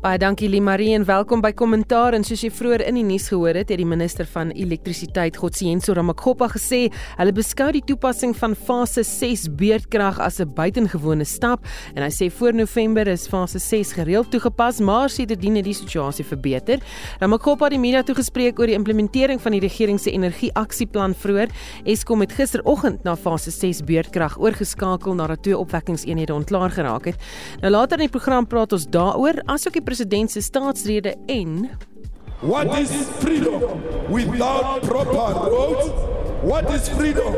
Baie dankie Limarie en welkom by Kommentaar en soos jy vroeër in die nuus gehoor het, het die minister van elektrisiteit Godsiyenso Ramakgopa gesê hulle beskou die toepassing van fase 6 beurtkrag as 'n buitengewone stap en hy sê voor November is fase 6 gereeld toegepas, maar sedertdien het die situasie verbeter. Ramakgopa het die media toegespreek oor die implementering van die regering se energieaksieplan vroeër. Eskom het gisteroggend na fase 6 beurtkrag oorgeskakel nadat twee opwekkingseenhede ontklaar geraak het. Nou later in die program praat ons daaroor asook die president se staatsrede en What is freedom without proper roads? What is freedom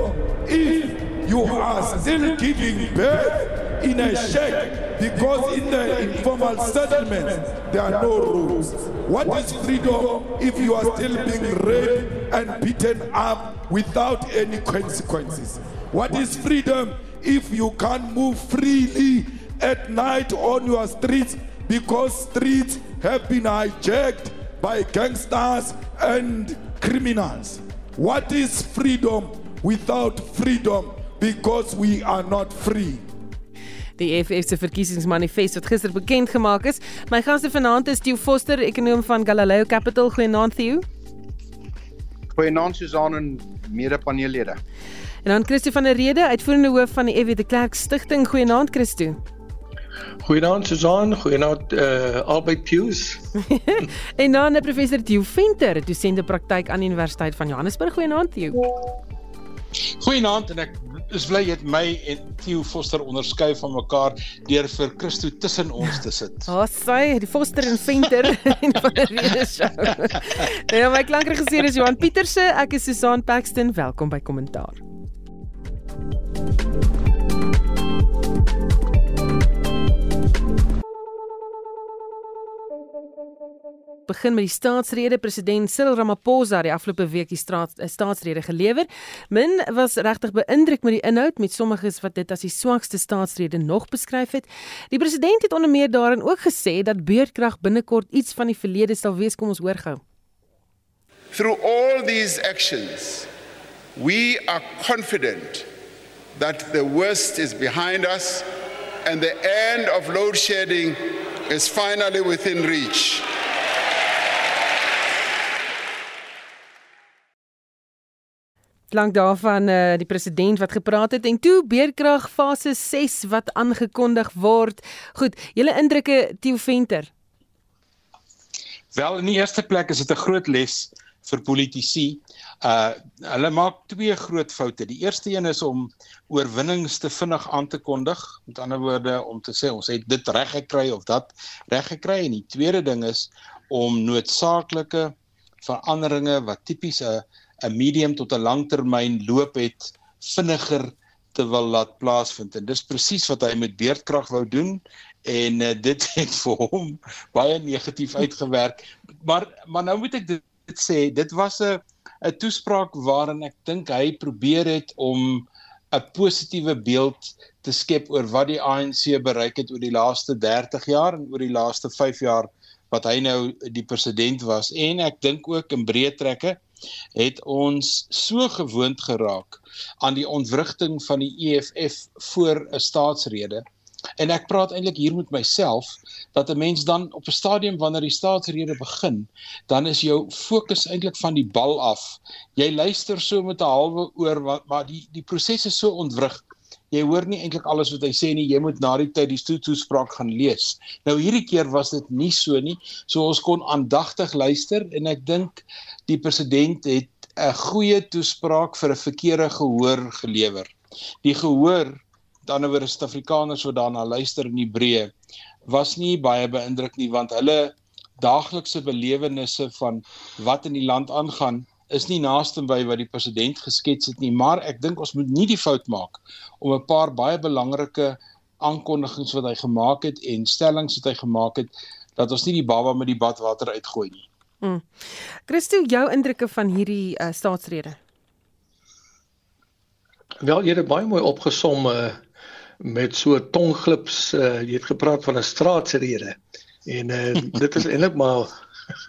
if you are still giving birth in a shack because in the informal settlements there are no roads? What is freedom if you are still being raped and beaten up without any consequences? What is freedom if you can't move freely at night on your streets because streets have been hijacked by gangsters and criminals. What is freedom without freedom because we are not free? die EFF se verkiesingsmanifest wat gister bekend gemaak is. My gaste vanaand is Theo Foster, ekonom van Galileo Capital. Goeienaand Theo. Goeienaand Susan en mede-paneellede. En dan Christo van der Rede, uitvoerende hoof van die EW de Klerk Stichting. Goeienaand Christo. Goeienaand Susan, goeienaand uh Albert Pius. en dan 'n professor Theo Venter, dosent praktyk aan die Universiteit van Johannesburg. Goeienaand Theo. Goeienaand en ek is bly jy het my en Theo Foster onderskei van mekaar deur vir Christo tussen ons te sit. Ah, oh, sy, die Foster en Venter en van die rede show. ja, my klankregisseur is Johan Pieterse, ek is Susan Paxton. Welkom by Kommentaar. Begin met die staatsrede president Cyril Ramaphosa die afgelope week die straat, eh, staatsrede gelewer. Min was regtig beïndruk met die inhoud met sommiges wat dit as die swakste staatsrede nog beskryf het. Die president het onder meer daarin ook gesê dat beurtkrag binnekort iets van die verlede sal wees, kom ons hoor gou. Through all these actions, we are confident that the worst is behind us and the end of load shedding is finally within reach. Lank daarvan uh, die president wat gepraat het en toe beerkrag fase 6 wat aangekondig word. Goed, julle indrukke Theo Venter. Wel in die eerste plek is dit 'n groot les vir politici. Uh hulle maak twee groot foute. Die eerste een is om oorwinnings te vinnig aan te kondig. Met ander woorde om te sê ons het dit reg gekry of dat reg gekry en die tweede ding is om noodsaaklike veranderinge wat tipies 'n 'n medium tot 'n langtermyn loop het vinniger te wil laat plaasvind. En dis presies wat hy met beerdkrag wou doen en uh, dit het vir hom baie negatief uitgewerk. Maar maar nou moet ek dit, dit sê dit was 'n 'n toespraak waarin ek dink hy probeer het om 'n positiewe beeld te skep oor wat die ANC bereik het oor die laaste 30 jaar en oor die laaste 5 jaar wat hy nou die president was. En ek dink ook in breë trekke het ons so gewoond geraak aan die ontwrigting van die EFF voor 'n staatsrede. En ek praat eintlik hier met myself dat 'n mens dan op 'n stadium wanneer die staatsrede begin, dan is jou fokus eintlik van die bal af. Jy luister so met 'n halwe oor wat maar die die proses is so ontwrig jy hoor nie eintlik alles wat hy sê nie. Jy moet na die tyd die toespraak gaan lees. Nou hierdie keer was dit nie so nie. So ons kon aandagtig luister en ek dink die president het 'n goeie toespraak vir 'n verkeerde gehoor gelewer. Die gehoor dan oor Suid-Afrikaners wat daarna luister in Hebreë was nie baie beïndruk nie want hulle daaglikse belewennisse van wat in die land aangaan is nie naaste by wat die president geskets het nie, maar ek dink ons moet nie die fout maak om 'n paar baie belangrike aankondigings wat hy gemaak het en stellings wat hy gemaak het dat ons nie die baba met die badwater uitgooi nie. Mm. Christo, jou indrukke van hierdie uh, staatsrede? Wel, jy het baie mooi opgesom uh, met so tonglips, uh, jy het gepraat van 'n straatsrede. En uh, dit is eintlik maar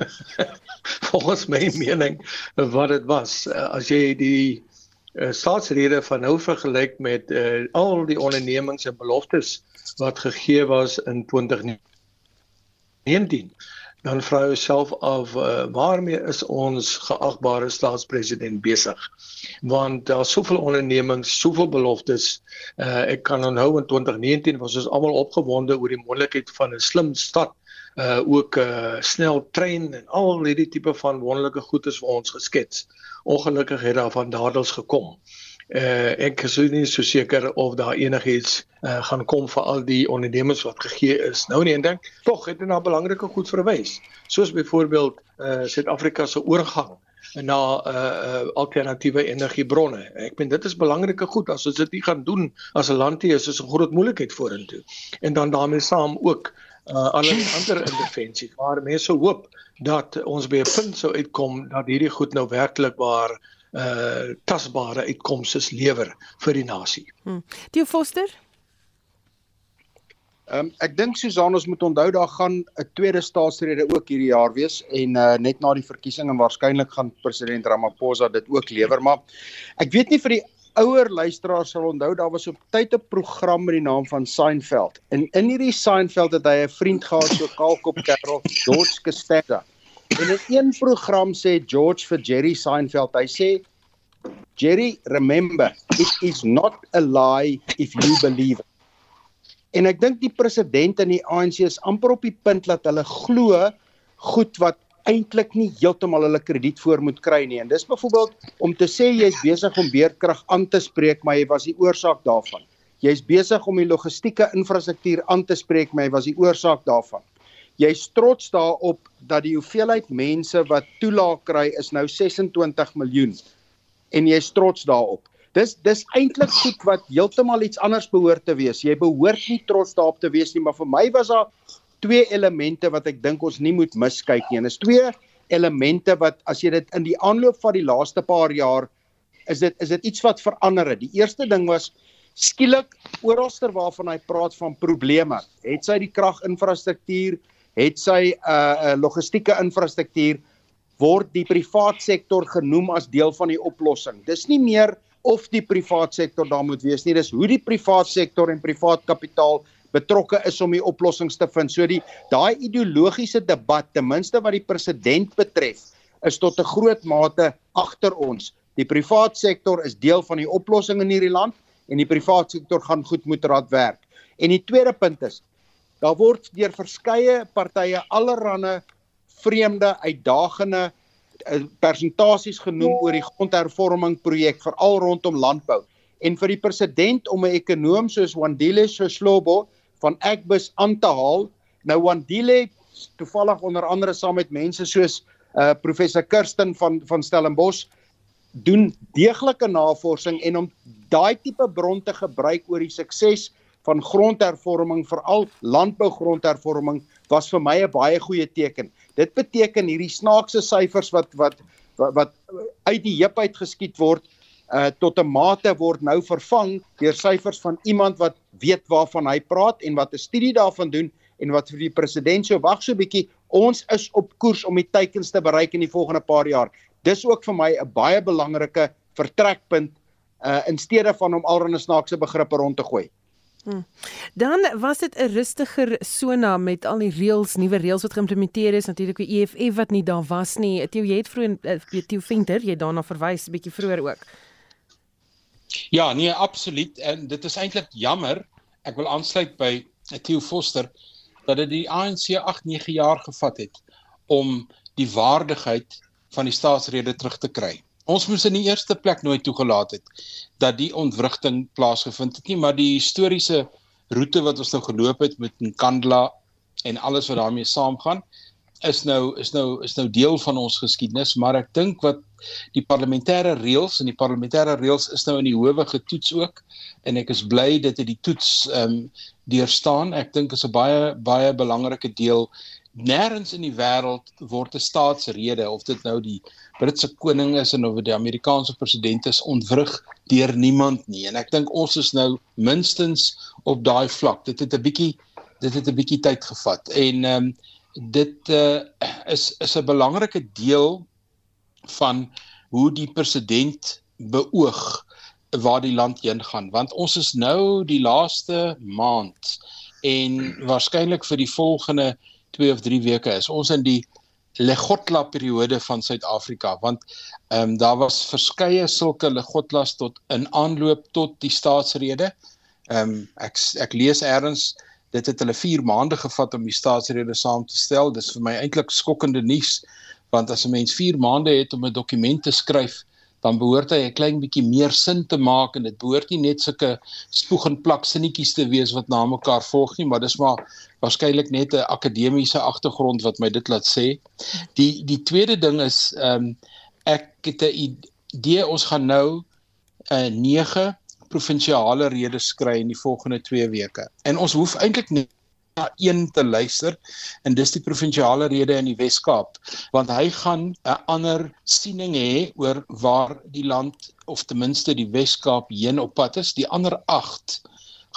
volgens my mening wat dit was. Uh, as jy die uh, staatsrede van nou vergelyk met uh, al die ondernemings en beloftes wat gegee was in 2019 dan vra jy self af uh, waarmee is ons geagbare staatspresident besig want daar's soveel ondernemings soveel beloftes uh, ek kan onthou in 2019 was ons almal opgewonde oor die moontlikheid van 'n slim stad uh ook uh, snel trein en al hierdie tipe van wonderlike goedes vir ons geskets. Ongelukkig het daar van dadels gekom. Uh ek is nie so seker of daar enigiets uh gaan kom vir al die ondernemings wat gegee is. Nou nee, dink tog het dit na belangrike goed verwys. Soos byvoorbeeld uh Suid-Afrika se oorgang na uh, uh alternatiewe energiebronne. Ek meen dit is belangrike goed as ons dit nie gaan doen as 'n land hier is, is 'n groot moeilikheid vorentoe. En dan daarmee saam ook uh alle ander intervensies waar mense hoop dat ons by 'n punt sou uitkom dat hierdie goed nou werklik waar uh tasbare uitkomste lewer vir die nasie. Hmm. Theo Foster Ehm um, ek dink Susan ons moet onthou daar gaan 'n tweede staatsrede ook hierdie jaar wees en uh, net na die verkiesing en waarskynlik gaan president Ramaphosa dit ook lewer maar ek weet nie vir die ouer luisteraars sal onthou daar was op tyd 'n program met die naam van Seinfeld. En in hierdie Seinfeld het hy 'n vriend gehad so kaalkop kerel, George Costanza. En in een program sê George vir Jerry Seinfeld, hy sê Jerry, remember, it is not a lie if you believe it. En ek dink die president en die ANC is amper op die punt dat hulle glo goed wat eintlik nie heeltemal hulle krediet voor moet kry nie. En dis byvoorbeeld om te sê jy's besig om beerdkrag aan te spreek, maar jy was die oorsaak daarvan. Jy's besig om die logistieke infrastruktuur aan te spreek, maar jy was die oorsaak daarvan. Jy's trots daarop dat die hoeveelheid mense wat toelaag kry is nou 26 miljoen en jy's trots daarop. Dis dis eintlik goed wat heeltemal iets anders behoort te wees. Jy behoort nie trots daarop te wees nie, maar vir my was daar twee elemente wat ek dink ons nie moet miskyk nie. En is twee elemente wat as jy dit in die aanloop van die laaste paar jaar is dit is dit iets wat verander het. Die eerste ding was skielik oralster waarvan hy praat van probleme. Het sy die kraginfrastruktuur, het sy 'n uh, uh, logistieke infrastruktuur word die privaat sektor genoem as deel van die oplossing. Dis nie meer of die privaat sektor daar moet wees nie, dis hoe die privaat sektor en privaat kapitaal betrokke is om die oplossings te vind. So die daai ideologiese debat ten minste wat die president betref is tot 'n groot mate agter ons. Die privaat sektor is deel van die oplossing in hierdie land en die privaat sektor gaan goed moet raad werk. En die tweede punt is daar word deur verskeie partye allerlei vreemde uitdagende eh, persentasies genoem oor die grondhervorming projek veral rondom landbou en vir die president om 'n ekonom soos Wandile Soslobo van Agbus aan te haal. Nou Wandile toevallig onder andere saam met mense soos uh professor Kirsten van van Stellenbosch doen deeglike navorsing en om daai tipe bron te gebruik oor die sukses van grondhervorming veral landbougrondhervorming was vir my 'n baie goeie teken. Dit beteken hierdie snaakse syfers wat wat wat, wat uit die heup uit geskiet word uh tot 'n mate word nou vervang deur syfers van iemand wat weet waarvan hy praat en wat 'n studie daarvan doen en wat vir die president so wag so 'n bietjie ons is op koers om die teikens te bereik in die volgende paar jaar. Dis ook vir my 'n baie belangrike vertrekpunt uh in steede van om alreeds snaakse begrippe rond te gooi. Hmm. Dan was dit 'n rustiger sona met al die reëls, nuwe reëls wat geïmplementeer is, natuurlik die EFF wat nie daar was nie. Theo jy het vroeër uh, Theo Venter, jy daarna verwys 'n bietjie vroeër ook. Ja, nee, absoluut en dit is eintlik jammer. Ek wil aansluit by Theo Foster dat dit die ANC 8, 9 jaar gevat het om die waardigheid van die staatsrede terug te kry. Ons moes in die eerste plek nooit toegelaat het dat die ontwrigting plaasgevind het nie, maar die historiese roete wat ons nou geloop het met Nkandla en alles wat daarmee saamgaan, is nou is nou is nou deel van ons geskiedenis, maar ek dink wat die parlementêre reëls en die parlementêre reëls is nou in die howe getoets ook en ek is bly dit het die toets ehm um, deurstaan. Ek dink is 'n baie baie belangrike deel. Nêrens in die wêreld word 'n staatsrede of dit nou die Britse koning is en of dit die Amerikaanse president is ontwrig deur niemand nie. En ek dink ons is nou minstens op daai vlak. Dit het 'n bietjie dit het 'n bietjie tyd gevat. En ehm um, dit uh, is is 'n belangrike deel van hoe die president beoog waar die land heen gaan want ons is nou die laaste maand en waarskynlik vir die volgende 2 of 3 weke is ons in die Legotla periode van Suid-Afrika want ehm um, daar was verskeie sulke Legotlas tot in aanloop tot die staatsrede. Ehm um, ek ek lees eers dit het hulle 4 maande gevat om die staatsrede saam te stel. Dis vir my eintlik skokkende nuus want as 'n mens 4 maande het om 'n dokument te skryf, dan behoort hy 'n klein bietjie meer sin te maak en dit behoort nie net sulke spoeg en plak sinnetjies te wees wat na mekaar volg nie, maar dis maar waarskynlik net 'n akademiese agtergrond wat my dit laat sê. Die die tweede ding is ehm um, ek het 'n idee ons gaan nou 'n uh, 9 provinsiale redes kry in die volgende 2 weke. En ons hoef eintlik net na een te luister en dis die provinsiale rede in die Wes-Kaap want hy gaan 'n ander siening hê oor waar die land of ten minste die Wes-Kaap heen op pad is. Die ander 8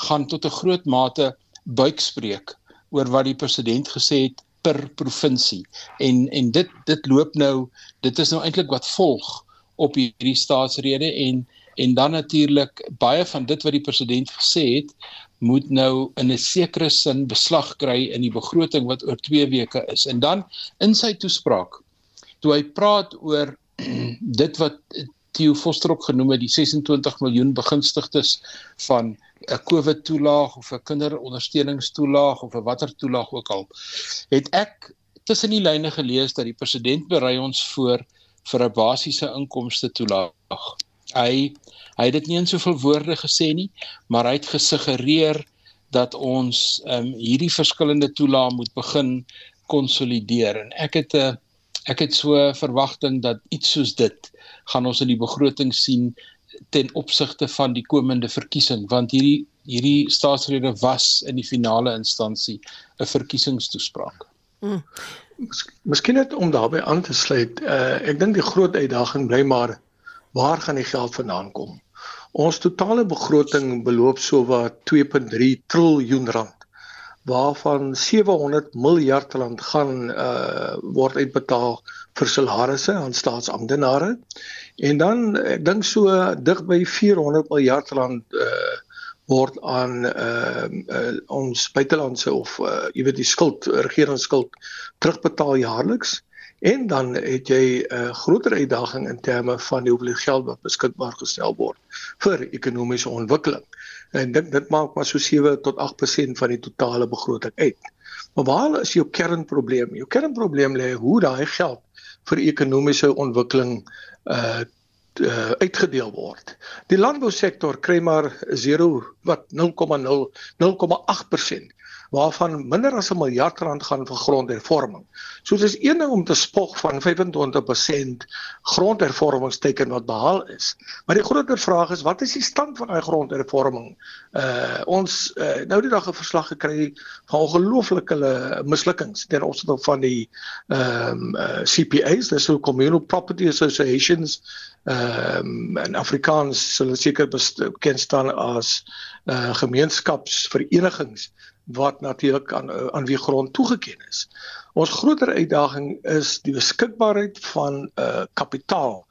gaan tot 'n groot mate buikspreek oor wat die president gesê het per provinsie. En en dit dit loop nou dit is nou eintlik wat volg op hierdie staatsrede en en dan natuurlik baie van dit wat die president gesê het moet nou in 'n sekere sin beslag kry in die begroting wat oor 2 weke is. En dan in sy toespraak toe hy praat oor dit wat Theo Foster ook genoem het die 26 miljoen begunstigdes van 'n COVID toelaag of 'n kinderondersteuningstoelaag of 'n watter toelaag ook al het ek tussen die lyne gelees dat die president berei ons voor vir 'n basiese inkomste toelaag. Hy hy het dit nie in soveel woorde gesê nie, maar hy het gesuggereer dat ons ehm um, hierdie verskillende toelae moet begin konsolideer en ek het 'n uh, ek het so verwagting dat iets soos dit gaan ons in die begroting sien ten opsigte van die komende verkiesing want hierdie hierdie staatsrede was in die finale instansie 'n verkiesingstoespraak. Mm. Miskien net om daarbey aan te sluit, uh, ek dink die groot uitdaging bly maar waar gaan die geld vandaan kom? Ons totale begroting beloop so wat 2.3 trilljoen rand waarvan 700 miljard rand gaan uh word uitbetaal vir salarisse aan staatsamptenare en dan ek dink so dig by 400 miljard rand uh word aan uh, uh ons buitelandse of uh jy weet die skuld regeringsskuld terugbetaal jaarliks En dan het jy 'n uh, groter uitdaging in terme van die hoeveelheid geld wat beskikbaar gestel word vir ekonomiese ontwikkeling. En dit dit maak maar so 7 tot 8% van die totale begroting uit. Maar waar is jou kernprobleem? Jou kernprobleem lê hoe daai geld vir ekonomiese ontwikkeling uh uh, uitgedeel word. Die landbousektor kry maar 0 wat 0,0 0,8% waarvan minder as 'n miljard rand gaan vir grondhervorming. So dis een ding om te spog van 25% grondhervormingsteken wat behaal is. Maar die groter vraag is wat is die stand van daai grondhervorming? Uh ons uh, nou die dag 'n verslag gekry van ongelooflike mislukkings ten opsigte van die ehm um, uh, CPAs, dis so communal property associations ehm um, in Afrikaans sal seker bekend staan as uh gemeenskapsverenigings wat natuurlik aan aan wie grond toegeken is. Ons groter uitdaging is die beskikbaarheid van uh kapitaal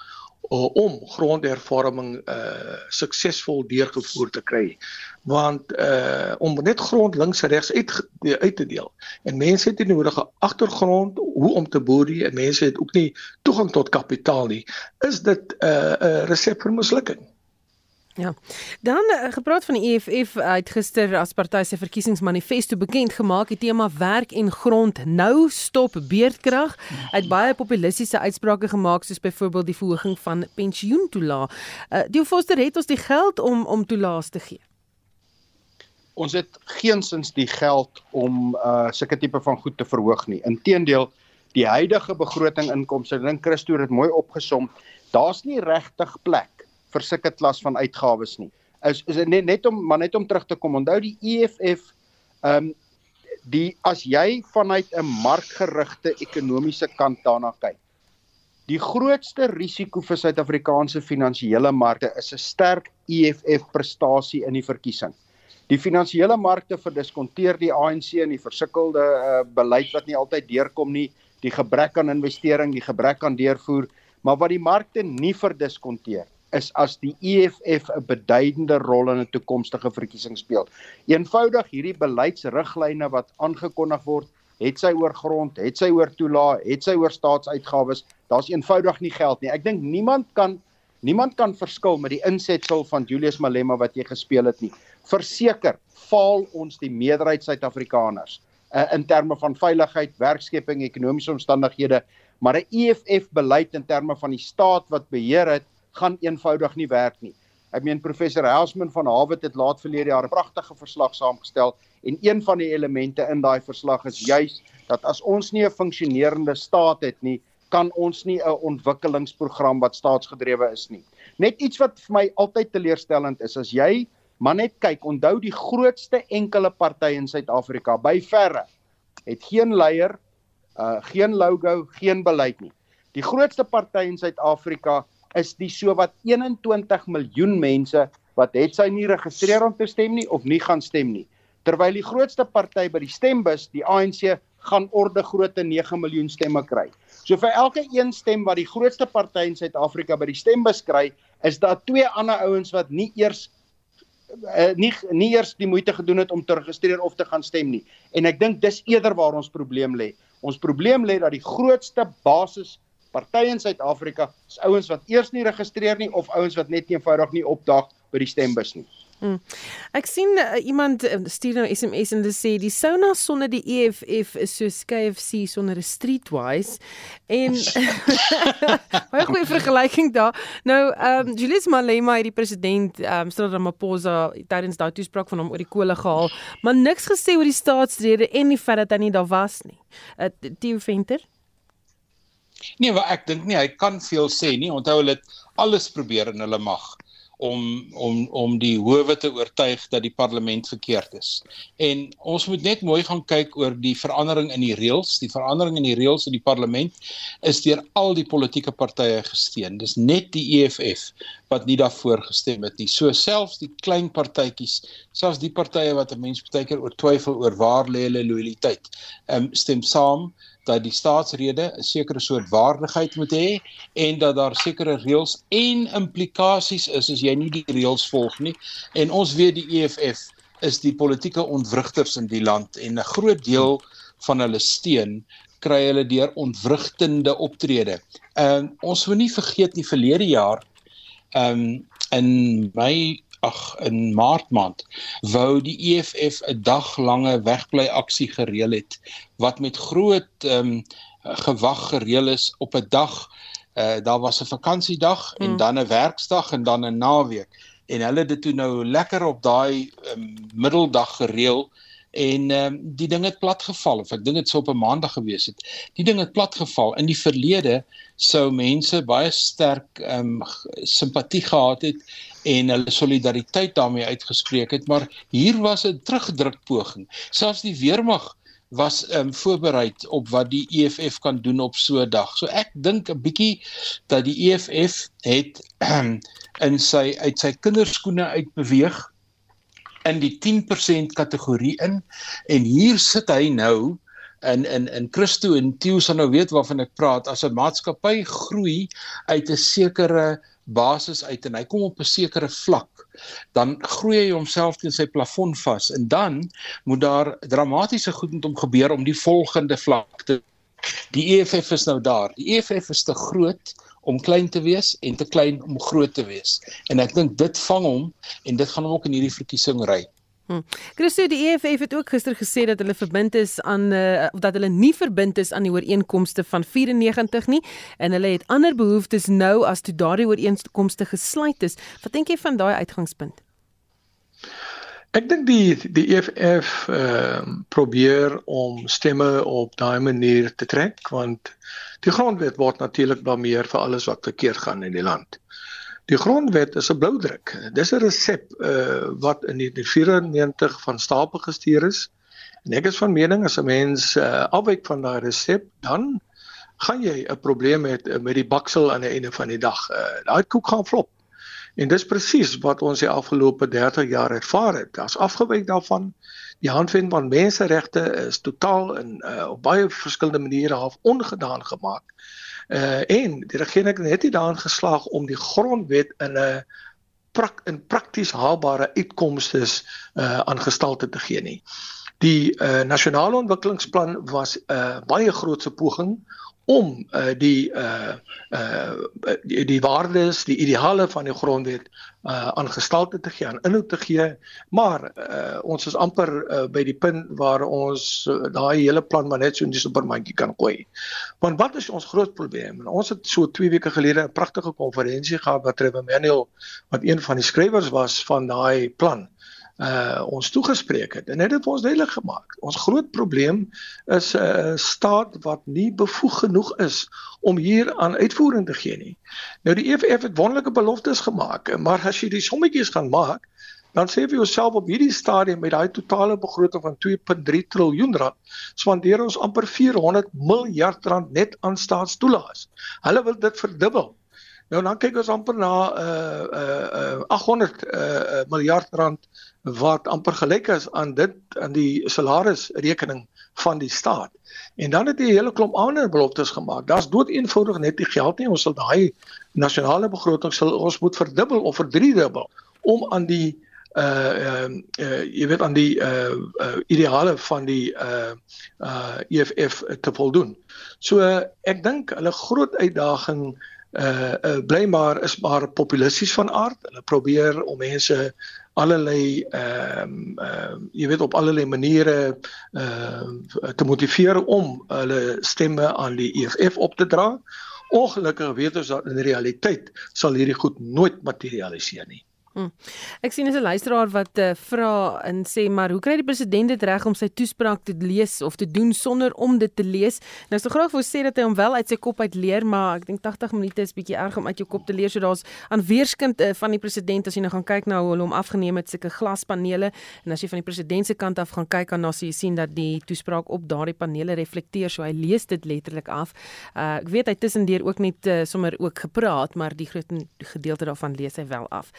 uh, om grondhervorming uh suksesvol deurgevoer te kry. Want uh om net grond links en regs uit uit te deel. En mense het nie nodige agtergrond hoe om te boer nie en mense het ook nie toegang tot kapitaal nie. Is dit 'n uh, 'n uh, resep vir mislukking? Ja. Dan uh, gepraat van die EFF uit gister as party se verkiesingsmanifesto bekend gemaak die tema werk en grond nou stop beerdkrag uit baie populistiese uitsprake gemaak soos byvoorbeeld die verhoging van pensioentoelaag. Uh, die Foster het ons die geld om om toelaas te gee. Ons het geensins die geld om uh sulke tipe van goed te verhoog nie. Inteendeel, die huidige begroting inkomste, dink Christo het dit mooi opgesom, daar's nie regtig plek vir sulke klas van uitgawes nie. Is is net net om maar net om terug te kom. Onthou die EFF ehm um, die as jy vanuit 'n markgerigte ekonomiese kant daarna kyk. Die grootste risiko vir Suid-Afrikaanse finansiële markte is 'n sterk EFF prestasie in die verkiesing. Die finansiële markte verdiskonteer die ANC en die versukkelde uh, beleid wat nie altyd deurkom nie, die gebrek aan investering, die gebrek aan deurvoer, maar wat die markte nie verdiskonteer is as die EFF 'n beduidende rol in 'n toekomstige verkiesing speel. Eenvoudig hierdie beleidsriglyne wat aangekondig word, het sy oor grond, het sy oor toelae, het sy oor staatsuitgawes, daar's eenvoudig nie geld nie. Ek dink niemand kan niemand kan verskil met die insetsel van Julius Malema wat jy gespeel het nie. Verseker, faal ons die meerderheid Suid-Afrikaners uh, in terme van veiligheid, werkskeping, ekonomiese omstandighede, maar 'n EFF beleid in terme van die staat wat beheer het, gaan eenvoudig nie werk nie. Ek meen professor Helsman van Harvard het laat verlede jaar 'n pragtige verslag saamgestel en een van die elemente in daai verslag is juis dat as ons nie 'n funksionerende staat het nie, kan ons nie 'n ontwikkelingsprogram wat staatsgedrewe is nie. Net iets wat vir my altyd teleurstellend is, as jy maar net kyk, onthou die grootste enkele party in Suid-Afrika by verre het geen leier, uh geen logo, geen beleid nie. Die grootste party in Suid-Afrika is die sowat 21 miljoen mense wat het sy nie geregistreer om te stem nie of nie gaan stem nie. Terwyl die grootste party by die stembus, die ANC, gaan orde grootte 9 miljoen stemme kry. So vir elke een stem wat die grootste party in Suid-Afrika by die stembus kry, is daar twee ander ouens wat nie eers uh, nie nie eers die moeite gedoen het om te registreer of te gaan stem nie. En ek dink dis eerder waar ons probleem lê. Ons probleem lê dat die grootste basis partye in Suid-Afrika is ouens wat eers nie registreer nie of ouens wat net eenvoudig nie opdaag by die stembus nie. Hmm. Ek sien uh, iemand uh, stuur nou SMS en dit sê die sauna sonder die EFF is so KFC sonder 'n streetwise en baie goeie vergelyking daar. Nou ehm um, Julius Malema het die president ehm um, Cyril Ramaphosa tydens daai toespraak van hom oor die kole gehaal, maar niks gesê oor die staatsrede en die feit dat hy nie daar was nie. Uh, Theo Venter Nee, maar ek dink nie hy kan veel sê nie. Onthou hulle het alles probeer in hulle mag om om om die howe te oortuig dat die parlement verkeerd is. En ons moet net mooi gaan kyk oor die verandering in die reëls, die verandering in die reëls in die parlement is deur al die politieke partye gesteun. Dis net die EFF wat nie daarvoor gestem het nie. So selfs die klein partytjies, selfs die partye wat 'n mens baie keer oor twyfel oor waar lê hulle loyaliteit, ehm um, stem saam dat die staatsrede 'n sekere soort waardigheid moet hê en dat daar sekere reëls en implikasies is as jy nie die reëls volg nie. En ons weet die EFF is die politieke ontwrigters in die land en 'n groot deel van hulle steun kry hulle deur ontwrigtende optrede. En uh, ons moet nie vergeet nie verlede jaar um in my ag in maart maand wou die EFF 'n daglange wegbly aksie gereël het wat met groot ehm um, gewag gereël is op 'n dag uh, daar was 'n vakansiedag hmm. en dan 'n werksdag en dan 'n naweek en hulle het dit toe nou lekker op daai um, middeldag gereël en ehm um, die ding het platgeval of ek dink dit sou op 'n maandag gewees het. Die ding het platgeval. In die verlede sou mense baie sterk ehm um, simpatie gehad het en hulle solidariteit daarmee uitgespreek het, maar hier was 'n teruggedruk poging. Selfs die weermag was ehm um, voorberei op wat die EFF kan doen op so 'n dag. So ek dink 'n bietjie dat die EFF het um, in sy uit sy kinderskoene uitbeweeg in die 10% kategorie in en hier sit hy nou in in in Christo en Theo sal nou weet waarvan ek praat as 'n maatskappy groei uit 'n sekere basis uit en hy kom op 'n sekere vlak dan groei hy homself teen sy plafon vas en dan moet daar dramatiese goed met hom gebeur om die volgende vlak te die EFF is nou daar die EFF is te groot om klein te wees en te klein om groot te wees. En ek dink dit vang hom en dit gaan hom ook in hierdie verkiesing ry. Hm. Christo die EFF het ook gister gesê dat hulle verbind is aan uh, dat hulle nie verbind is aan die ooreenkomste van 94 nie en hulle het ander behoeftes nou as toe daardie ooreenkomste gesluit is. Wat dink jy van daai uitgangspunt? Ek dink die die EFF ehm uh, probeer om stemme op daai manier te trek want Die grondwet word natuurlik blameer vir alles wat verkeerd gaan in die land. Die grondwet is 'n bloudruk. Dis 'n resep uh, wat in 1994 van stapel gestuur is. En ek is van mening as 'n mens uh, afwyk van daai resep, dan gaan jy 'n probleem hê met, met die baksel aan die einde van die dag. Uh, daai koek gaan flop. En dis presies wat ons die afgelope 30 jaar ervaar het. Daar's afgewyk daarvan. Die handvend van menseregte is totaal in uh, op baie verskillende maniere half ongedaan gemaak. Uh en die regering het nie daarin geslaag om die grondwet in 'n prak in prakties haalbare uitkomste uh aan gestalte te gee nie. Die uh nasionale ontwikkelingsplan was 'n uh, baie grootse poging om uh, die uh uh die, die waardes, die ideale van die grondwet uh aan gestalte te gee, aan inhoud te gee, maar uh ons is amper uh, by die punt waar ons uh, daai hele plan maar net so in die supermandjie kan gooi. Want wat is ons groot probleem? En ons het so 2 weke gelede 'n pragtige konferensie gehad wat Trevor Manuel wat een van die skrywers was van daai plan uh ons toegespreek het en het dit vir ons duidelik gemaak. Ons groot probleem is 'n uh, staat wat nie bevoeg genoeg is om hier aan uitvoering te gee nie. Nou die EFF het wonderlike beloftes gemaak, maar as jy die sommetjies gaan maak, dan sê jy jouself op hierdie stadium met daai totale begroting van 2.3 trilljoen rand, spandeer ons amper 400 miljard rand net aan staatstoelaas. Hulle wil dit verdubbel. Nou dan kyk ons amper na uh uh, uh 800 uh, miljard rand wat amper gelyk is aan dit aan die salarisrekening van die staat. En dan het hy 'n hele klomp ander beloftes gemaak. Daar's dood eenvoudig net nie geld nie. Ons sal daai nasionale begroting sal ons moet verdubbel of verdriedubbel om aan die uh uh, uh jy weet aan die uh, uh ideale van die uh uh EFF te voldoen. So uh, ek dink hulle groot uitdaging uh, uh bly maar is maar populisties van aard. Hulle probeer om mense allerlei ehm um, uh, jy weet op allerlei maniere ehm uh, te motiveer om hulle stemme aan die EFF op te dra. Ongelukkig weet ons dat in realiteit sal hierdie goed nooit materialiseer nie. Hmm. Ek sien as 'n luisteraar wat uh, vra en sê maar hoe kry die president dit reg om sy toespraak te lees of te doen sonder om dit te lees? Nou sou graag wou sê dat hy hom wel uit sy kop uit leer, maar ek dink 80 minute is bietjie erg om uit jou kop te leer. So daar's aan weerskind uh, van die president as jy nou gaan kyk na hoe hulle hom afgeneem het, sulke glaspanele en as jy van die president se kant af gaan kyk dan sien jy sien dat die toespraak op daardie panele reflekteer, so hy lees dit letterlik af. Uh, ek weet hy tussendeur ook net uh, sommer ook gepraat, maar die groot gedeelte daarvan lees hy wel af.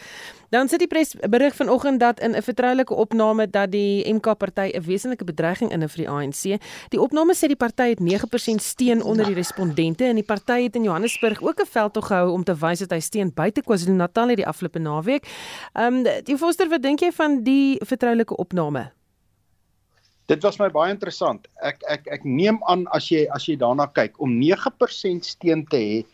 Dan sit die pres berig vanoggend dat in 'n vertroulike opname dat die MK party 'n wesenlike bedreiging in vir die ANC. Die opname sê die party het 9% steun onder die respondente en die party het in Johannesburg ook 'n veldtog gehou om te wys dat hy steun buite KwaZulu-Natal hierdie afgelope naweek. Ehm um, die Foster, wat dink jy van die vertroulike opname? Dit was my baie interessant. Ek ek ek neem aan as jy as jy daarna kyk om 9% steun te hê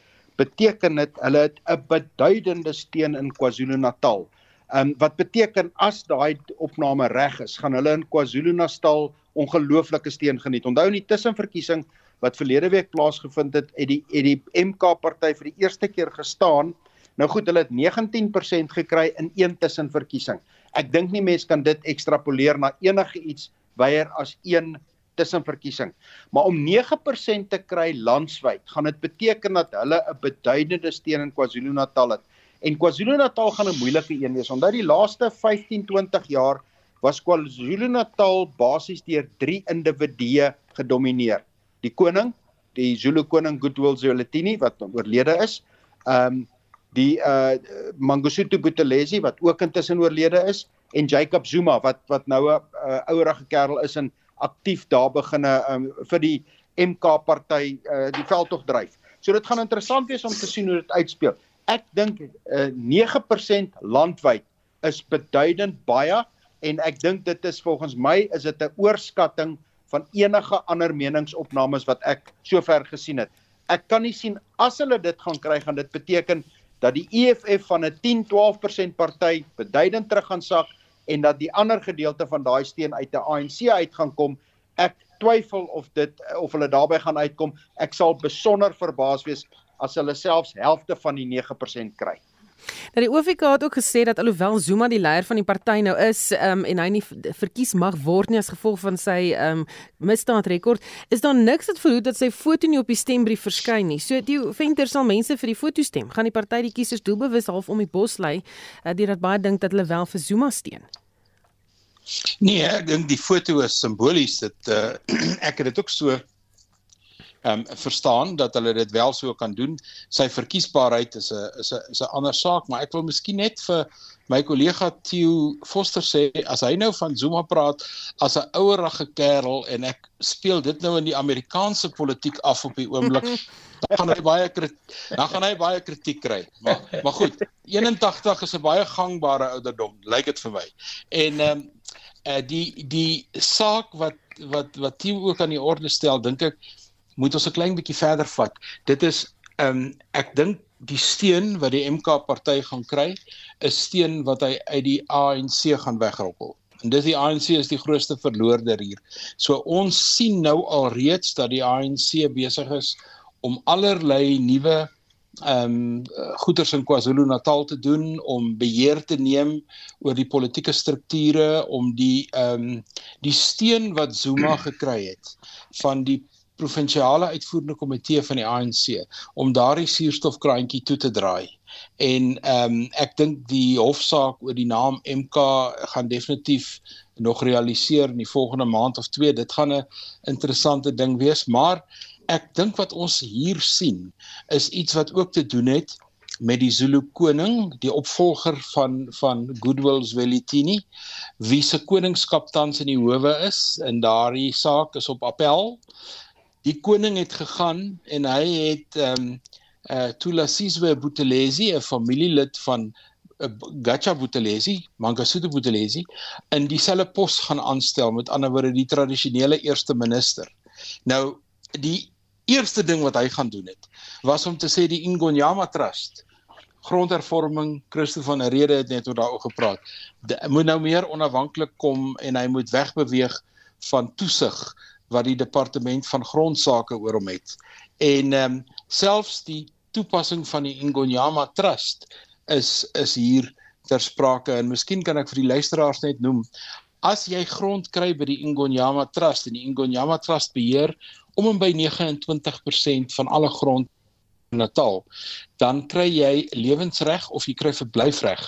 beteken dit hulle het 'n beduidende steun in KwaZulu-Natal. Ehm um, wat beteken as daai opname reg is, gaan hulle in KwaZulu-Natal ongelooflike steun geniet. Onthou in die tussenverkiesing wat verlede week plaasgevind het, het die het die MK party vir die eerste keer gestaan. Nou goed, hulle het 19% gekry in een tussenverkiesing. Ek dink nie mense kan dit ekstrapoleer na enige iets weier as een tussenverkiesing. Maar om 9% te kry landwyd, gaan dit beteken dat hulle 'n beduidende steun in KwaZulu-Natal het. En KwaZulu-Natal gaan 'n moeilike een wees. Onthou die laaste 15-20 jaar was KwaZulu-Natal basies deur 3 individue gedomeineer. Die koning, die Zulu koning Goodwill Zwelithini wat oorlede is. Um die uh Mangosuthu Buthelezi wat ook intussen oorlede is en Jacob Zuma wat wat nou 'n uh, ouerige kerel is en aktief daar beginne um, vir die MK party uh, die veldtog dryf. So dit gaan interessant wees om te sien hoe dit uitspeel. Ek dink uh, 9% landwyd is beduidend baie en ek dink dit is volgens my is dit 'n oorskatting van enige ander meningsopnames wat ek sover gesien het. Ek kan nie sien as hulle dit gaan kry gaan dit beteken dat die EFF van 'n 10-12% party beduidend terug gaan sak en dat die ander gedeelte van daai steen uit 'n ANC uit gaan kom. Ek twyfel of dit of hulle daarbey gaan uitkom. Ek sal besonder verbaas wees as hulle selfs helfte van die 9% kry. Nou die OFK het ook gesê dat alhoewel Zuma die leier van die party nou is, um, en hy nie verkies mag word nie as gevolg van sy um, misdaadrekord, is daar niks wat verhoed dat sy foto nie op die stembrief verskyn nie. So die venter sal mense vir die foto stem. Gaan die party die kiesers doelbewus half om die bos lei, uh, deurdat baie dink dat hulle wel vir Zuma steun. Nee, ek dink die foto is simbolies. Dit uh, ek het dit ook so ehm um, verstaan dat hulle dit wel so kan doen. Sy verkiesbaarheid is 'n is 'n is 'n ander saak, maar ek wil miskien net vir my kollega Theo Foster sê as hy nou van Zuma praat as 'n ouerige kerel en ek speel dit nou in die Amerikaanse politiek af op die oomblik dan gaan hy baie dan gaan hy baie kritiek kry. Maar maar goed, 81 is 'n baie gangbare ouderdom, lyk dit vir my. En ehm um, uh, die die saak wat wat wat Theo ook aan die orde stel, dink ek moet ons 'n klein bietjie verder vat. Dit is ehm um, ek dink die steun wat die MK party gaan kry, is steun wat hy uit die ANC gaan wegroppel. En dis die ANC is die grootste verloorder hier. So ons sien nou al reeds dat die ANC besig is om allerlei nuwe ehm um, goeders in KwaZulu-Natal te doen om beheer te neem oor die politieke strukture om die ehm um, die steun wat Zuma gekry het van die provinsiale uitvoerende komitee van die ANC om daardie suurstofkraantjie toe te draai. En ehm um, ek dink die hofsaak oor die naam MK gaan definitief nog realiseer in die volgende maand of 2. Dit gaan 'n interessante ding wees, maar ek dink wat ons hier sien is iets wat ook te doen het met die Zulu koning, die opvolger van van Goodwill Zwelithini, wie se koningskap tans in die howe is en daardie saak is op appel die koning het gegaan en hy het ehm um, uh Tulasizwe Buthelezi, 'n familielid van uh, Gacha Buthelezi, Mangosuthu Buthelezi, in dieselfde pos gaan aanstel, met ander woorde die tradisionele eerste minister. Nou die eerste ding wat hy gaan doen het, was om te sê die Ingonyama Trust grondhervorming Christo van Rede het net oor daaroor gepraat. Die, moet nou meer onafhanklik kom en hy moet wegbeweeg van toesig wat die departement van grondsake oor hom het. En ehm um, selfs die toepassing van die Ingonyama Trust is is hier ter sprake en miskien kan ek vir die luisteraars net noem as jy grond kry by die Ingonyama Trust en die Ingonyama Trust beheer om en by 29% van alle grond Natal, dan kry jy lewensreg of jy kry verblyfreg.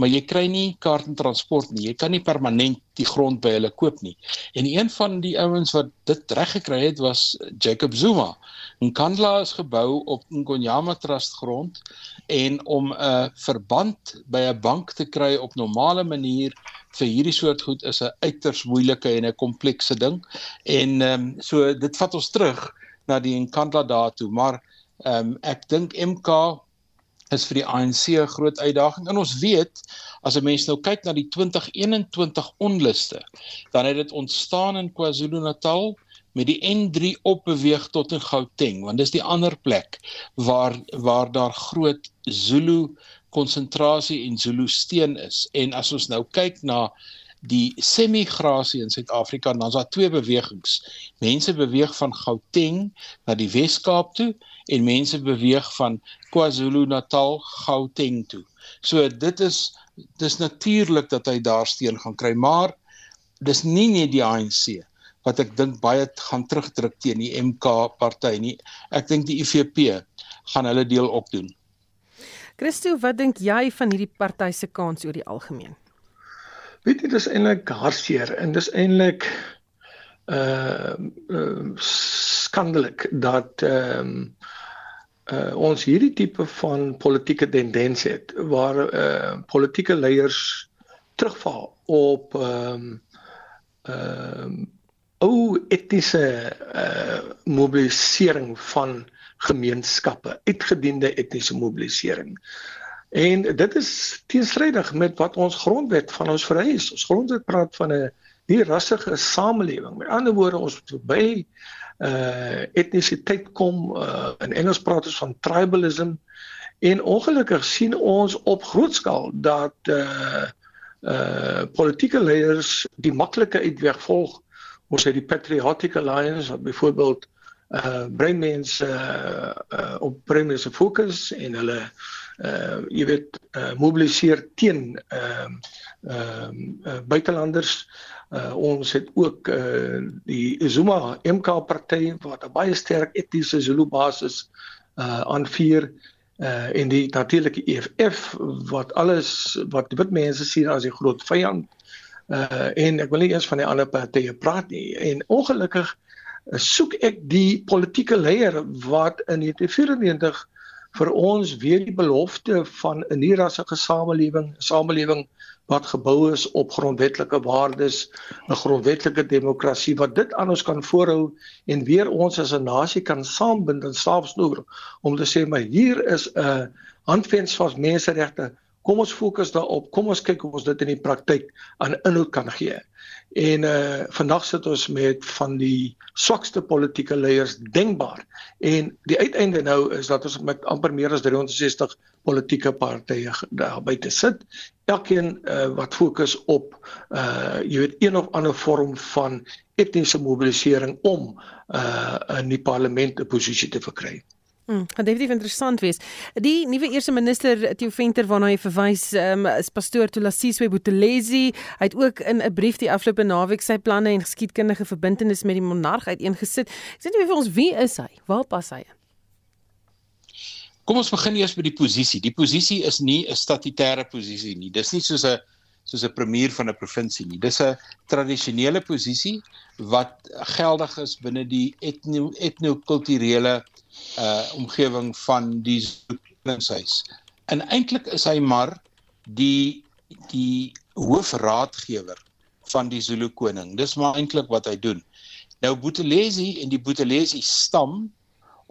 Maar jy kry nie kaart en transport nie. Jy kan nie permanent die grond by hulle koop nie. En een van die ouens wat dit reg gekry het was Jacob Zuma. Nkandla is gebou op Ngonyama Trust grond en om 'n verband by 'n bank te kry op normale manier vir hierdie soort goed is 'n uiters moeilike en 'n komplekse ding. En ehm um, so dit vat ons terug na die Nkandla daartoe, maar Ehm um, ek dink MK is vir die ANC 'n groot uitdaging. En ons weet as 'n mens nou kyk na die 2021 onluste, dan het dit ontstaan in KwaZulu-Natal met die N3 opbeweeg tot in Gauteng, want dis die ander plek waar waar daar groot Zulu konsentrasie en Zulu steen is. En as ons nou kyk na die semigrasie in Suid-Afrika dan is daar twee bewegings. Mense beweeg van Gauteng na die Wes-Kaap toe en mense beweeg van KwaZulu-Natal Gauteng toe. So dit is dis natuurlik dat hy daar steen gaan kry, maar dis nie net die ANC wat ek dink baie gaan terugdruk teen die MK party nie. Ek dink die IFP gaan hulle deel opdoen. Christo, wat dink jy van hierdie party se kans oor die algemeen? Weet jy dis eintlik hartseer en dis eintlik uh, uh skandelik dat ehm um, uh ons hierdie tipe van politieke tendens het waar uh politieke leiers terugval op ehm um, ehm um, ou etiese uh mobilisering van gemeenskappe, uitgediende etiese mobilisering. En dit is teenstrydig met wat ons grondwet van ons vereis. Ons grondwet praat van 'n nie rassige samelewing. Met ander woorde, ons verby uh etnisiteit kom. Uh in Engels praat ons van tribalism. En ongelukkig sien ons op groot skaal dat uh uh politieke leiers die maklike uitweg volg. Ons het die Patriotic Alliance wat byvoorbeeld uh bring mense uh, uh op mense fokus en hulle uh jy weet uh mobiliseer teen ehm uh, ehm uh, uh, buitelanders. Uh ons het ook uh die Zuma MK party wat 'n baie sterk etiese Zulu basis uh aanvuur uh en die natuurlike EFF wat alles wat wit mense sien as die groot vyand. Uh en ek wil nie eens van die ander partye praat nie. En ongelukkig soek ek die politieke leier wat in 1994 vir ons weer die belofte van 'n nuwe rassige samelewing, samelewing wat gebou is op grondwetlike waardes, 'n grondwetlike demokrasie wat dit aan ons kan voorhou en weer ons as 'n nasie kan saambind en saamsnoer om te sê maar hier is 'n handves van menseregte. Kom ons fokus daarop. Kom ons kyk hoe ons dit in die praktyk aan inhoud kan gee. En uh vandag sit ons met van die swakste politieke leiers denkbaar. En die uiteinde nou is dat ons met amper meer as 360 politieke partye daar buite sit. Elkeen uh wat fokus op uh jy weet een of ander vorm van etniese mobilisering om uh in die parlement 'n posisie te verkry. Hmm, gaan definitief interessant wees. Die nuwe eerste minister Theo Venter waarna hy verwys, um, is pastoor Tulasiswe Buthelezi. Hy het ook in 'n brief die afgelope naweek sy planne en geskiedkundige verbintenis met die monarg uiteengesit. Ek sê net vir ons wie is hy? Waar pas hy in? Kom ons begin eers by die posisie. Die posisie is nie 'n statutêre posisie nie. Dis nie soos 'n soos 'n premier van 'n provinsie nie. Dis 'n tradisionele posisie wat geldig is binne die etno-kulturele etno uh omgewing van die koningshuis. En eintlik is hy maar die die hoofraadgewer van die Zulu koning. Dis maar eintlik wat hy doen. Nou Buthelezi en die Buthelezi stam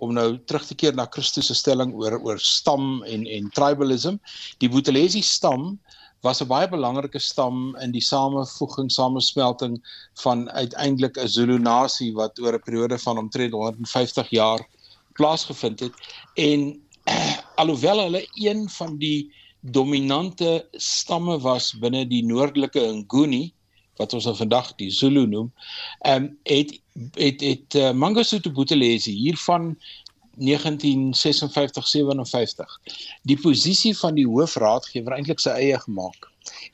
om nou terug te keer na Christus se stelling oor oor stam en en tribalism. Die Buthelezi stam was 'n baie belangrike stam in die samevoeging, samesmelting van uiteindelik 'n Zulu nasie wat oor 'n periode van omtrent 150 jaar plaasgevind het. En uh, alhoewel hulle een van die dominante stamme was binne die noordelike Nguni wat ons nou vandag die Zulu noem, ehm um, het het het uh, Mangosuthu Buthelezi hiervan 1956 57 die posisie van die hoofraadgewer eintlik sy eie gemaak.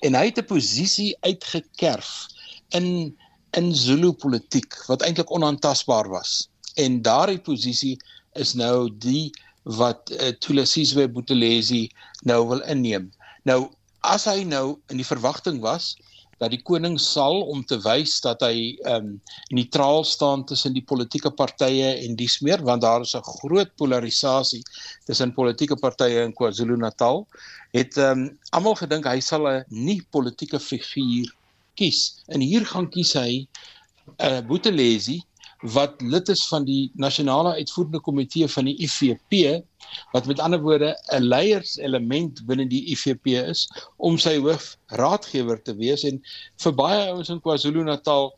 En hy het 'n posisie uitgekerf in in Zulu politiek wat eintlik onaantastbaar was. En daardie posisie is nou die wat uh, Thulasizwe Buthelezi nou wil inneem. Nou as hy nou in die verwagting was dat die koning sal om te wys dat hy ehm um, neutraal staan tussen die politieke partye en dies meer want daar is 'n groot polarisasie tussen politieke partye in KwaZulu-Natal het ehm um, almal gedink hy sal 'n nie politieke figuur kies. En hier gaan kies hy 'n uh, Buthelezi wat lid is van die nasionale uitvoerende komitee van die IFP wat met ander woorde 'n leierselement binne die IFP is om sy hoofraadgewer te wees. En vir baie ouens in KwaZulu-Natal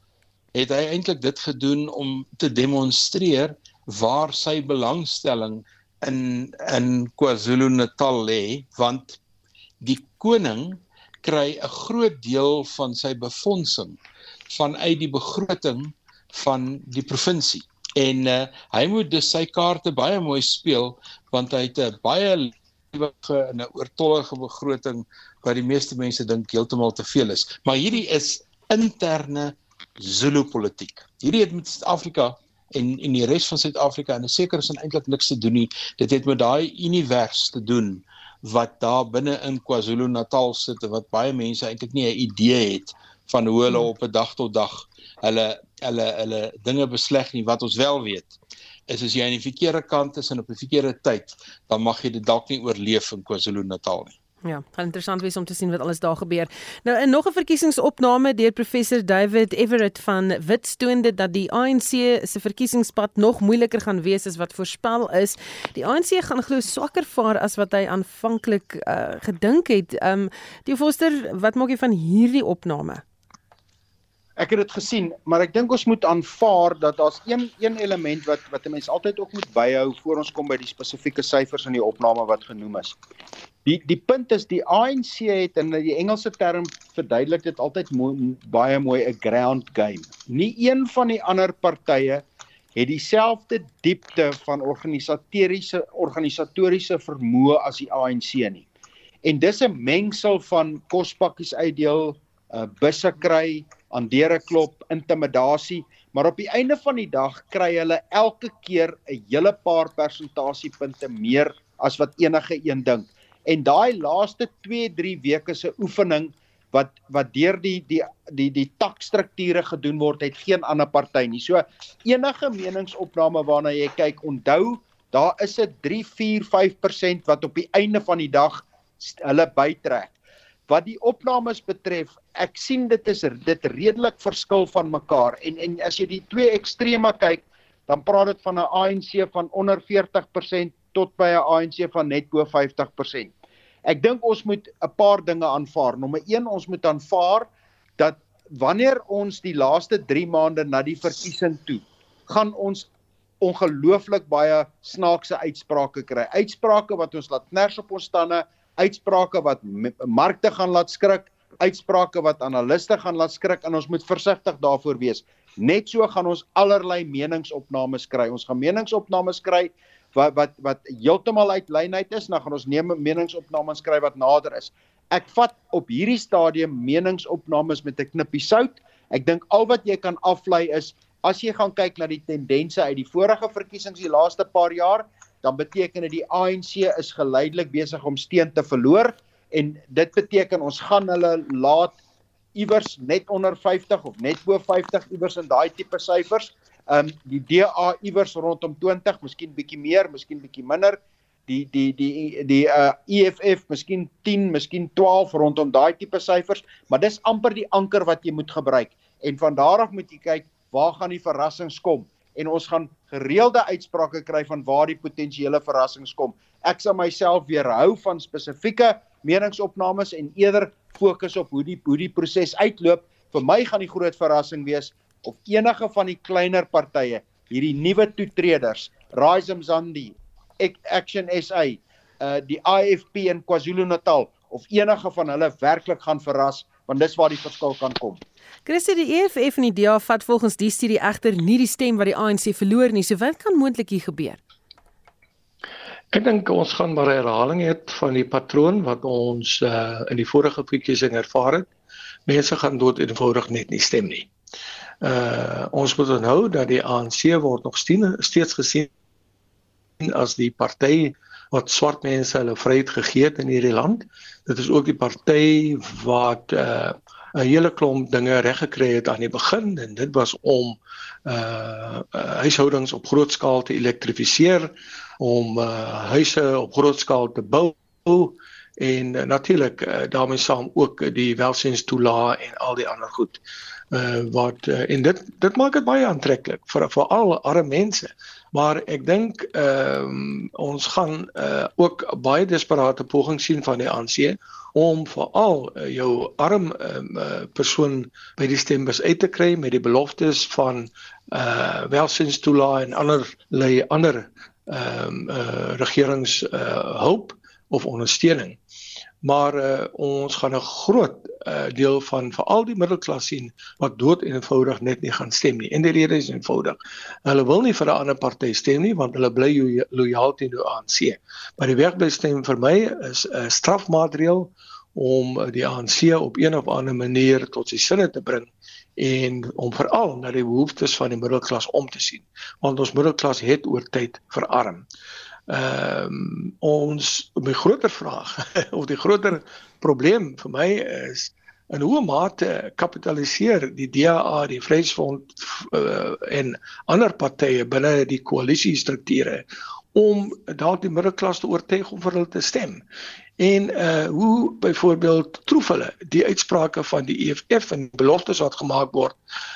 het hy eintlik dit gedoen om te demonstreer waar sy belangstelling in in KwaZulu-Natal lê want die koning kry 'n groot deel van sy befondsing vanuit die begroting van die provinsie. En uh, hy moet dus sy kaarte baie mooi speel want hy het 'n baie lewige en 'n oortollige begroting wat die meeste mense dink heeltemal te veel is. Maar hierdie is interne Zulu politiek. Hierdie het met Suid-Afrika en en die res van Suid-Afrika en seker is eintlik niks te doen nie. Dit het met daai univers te doen wat daar binne in KwaZulu-Natal sit wat baie mense eintlik nie 'n idee het van hoe hulle op 'n dag tot dag hulle hulle hulle dinge besleg nie wat ons wel weet is as jy aan die verkeerde kant is en op die verkeerde tyd dan mag jy dit dalk nie oorleef in KwaZulu-Natal nie. Ja, gaan interessant wees om te sien wat alles daar gebeur. Nou in nog 'n verkiesingsopname deur professor David Everett van Wits toon dit dat die ANC se verkiesingspad nog moeiliker gaan wees as wat voorspel is. Die ANC gaan glo swakker vaar as wat hy aanvanklik uh, gedink het. Ehm um, die voorster, wat maak jy van hierdie opname? Ek het dit gesien, maar ek dink ons moet aanvaar dat daar's een een element wat wat 'n mens altyd ook moet byhou voor ons kom by die spesifieke syfers in die opname wat genoem is. Die die punt is die ANC het in die Engelse term verduidelik dit altyd mooi, baie mooi 'n ground game. Nie een van die ander partye het dieselfde diepte van organisatoriese organisatoriese vermoë as die ANC nie. En dis 'n mengsel van kospakkies uitdeel, uh, busse kry, aan deure klop, intimidasie, maar op die einde van die dag kry hulle elke keer 'n hele paar persentasiepunte meer as wat enige een dink. En daai laaste 2-3 weke se oefening wat wat deur die die die die takstrukture gedoen word het geen ander party nie. So enige meningsopname waarna jy kyk, onthou daar is 'n 3 4 5% wat op die einde van die dag hulle bytrek. Wat die opnames betref, ek sien dit is dit redelik verskil van mekaar en en as jy die twee extreme kyk, dan praat dit van 'n ANC van onder 40% tot by 'n ANC van net bo 50%. Ek dink ons moet 'n paar dinge aanvaar. Nommer 1, ons moet aanvaar dat wanneer ons die laaste 3 maande na die verkiesing toe, gaan ons ongelooflik baie snaakse uitsprake kry. Uitsprake wat ons laat kners op ons tande, uitsprake wat markte gaan laat skrik, uitsprake wat analiste gaan laat skrik en ons moet versigtig daarvoor wees. Net so gaan ons allerlei meningsopnames kry. Ons gaan meningsopnames kry wat wat wat heeltemal uit lyn uit is, dan gaan ons neem meningsopnames skryf wat nader is. Ek vat op hierdie stadium meningsopnames met 'n knippie sout. Ek dink al wat jy kan aflei is as jy gaan kyk na die tendense uit die vorige verkiesings die laaste paar jaar, dan beteken dit die ANC is geleidelik besig om steun te verloor en dit beteken ons gaan hulle laat iewers net onder 50 of net bo 50 iewers in daai tipe syfers Ehm um, die DA iewers rondom 20, miskien bietjie meer, miskien bietjie minder. Die die die die uh EFF miskien 10, miskien 12 rondom daai tipe syfers, maar dis amper die anker wat jy moet gebruik. En van daar af moet jy kyk waar gaan die verrassings kom en ons gaan gereelde uitsprake kry van waar die potensiële verrassings kom. Ek sal myself weerhou van spesifieke meningsopnames en eerder fokus op hoe die hoe die proses uitloop. Vir my gaan die groot verrassing wees of enige van die kleiner partye, hierdie nuwe toetreders, Rise Mzandi, Action SA, uh die IFP in KwaZulu-Natal of enige van hulle werklik gaan verras, want dis waar die verskil kan kom. Christie die EFF en die DA vat volgens die studie egter nie die stem wat die ANC verloor nie. So wat kan moontlik hier gebeur? Ek dink ons gaan maar 'n herhaling hê van die patroon wat ons uh in die vorige verkiesing ervaar het. Mense gaan dood eenvoudig net nie stem nie. Uh ons moet onthou dat die ANC word nog steeds gesien as die party wat swart mense hulle vryheid gegee het in hierdie land. Dit is ook die party wat uh 'n hele klomp dinge reg gekry het aan die begin en dit was om uh, huishoudings op groot skaal te elektrifiseer, om uh huise op groot skaal te bou en uh, natuurlik uh, daarmee saam ook die welsinstoelae en al die ander goed uh wat uh, en dit dit maak dit baie aantreklik vir vir al arme mense. Maar ek dink ehm um, ons gaan uh ook baie desperate pogings sien van die ANC om veral uh, jou arm um, uh, persoon by die stembus uit te kry met die beloftes van uh welsinstoelae en ander lei ander ehm um, uh regerings uh hulp of ondersteuning maar uh, ons gaan 'n groot uh, deel van veral die middelklas sien wat dood eenvoudig net nie gaan stem nie. En die rede is eenvoudig. Hulle wil nie vir 'n ander party stem nie want hulle bly lojaal teenoor ANC. Maar die wegbestem vir my is 'n strafmaatreël om die ANC op een of ander manier tot sy sinne te bring en om veral na die behoeftes van die middelklas om te sien want ons middelklas het oor tyd verarm ehm um, ons my groter vraag of die groter probleem vir my is in hoe mate kapitaliseer die DA, die Vryheidsfront uh, en ander partye binne die koalisie strukture om dalk die middelklas te oortuig om vir hulle te stem. En uh hoe byvoorbeeld troef hulle die uitsprake van die EFF en beloftes wat gemaak word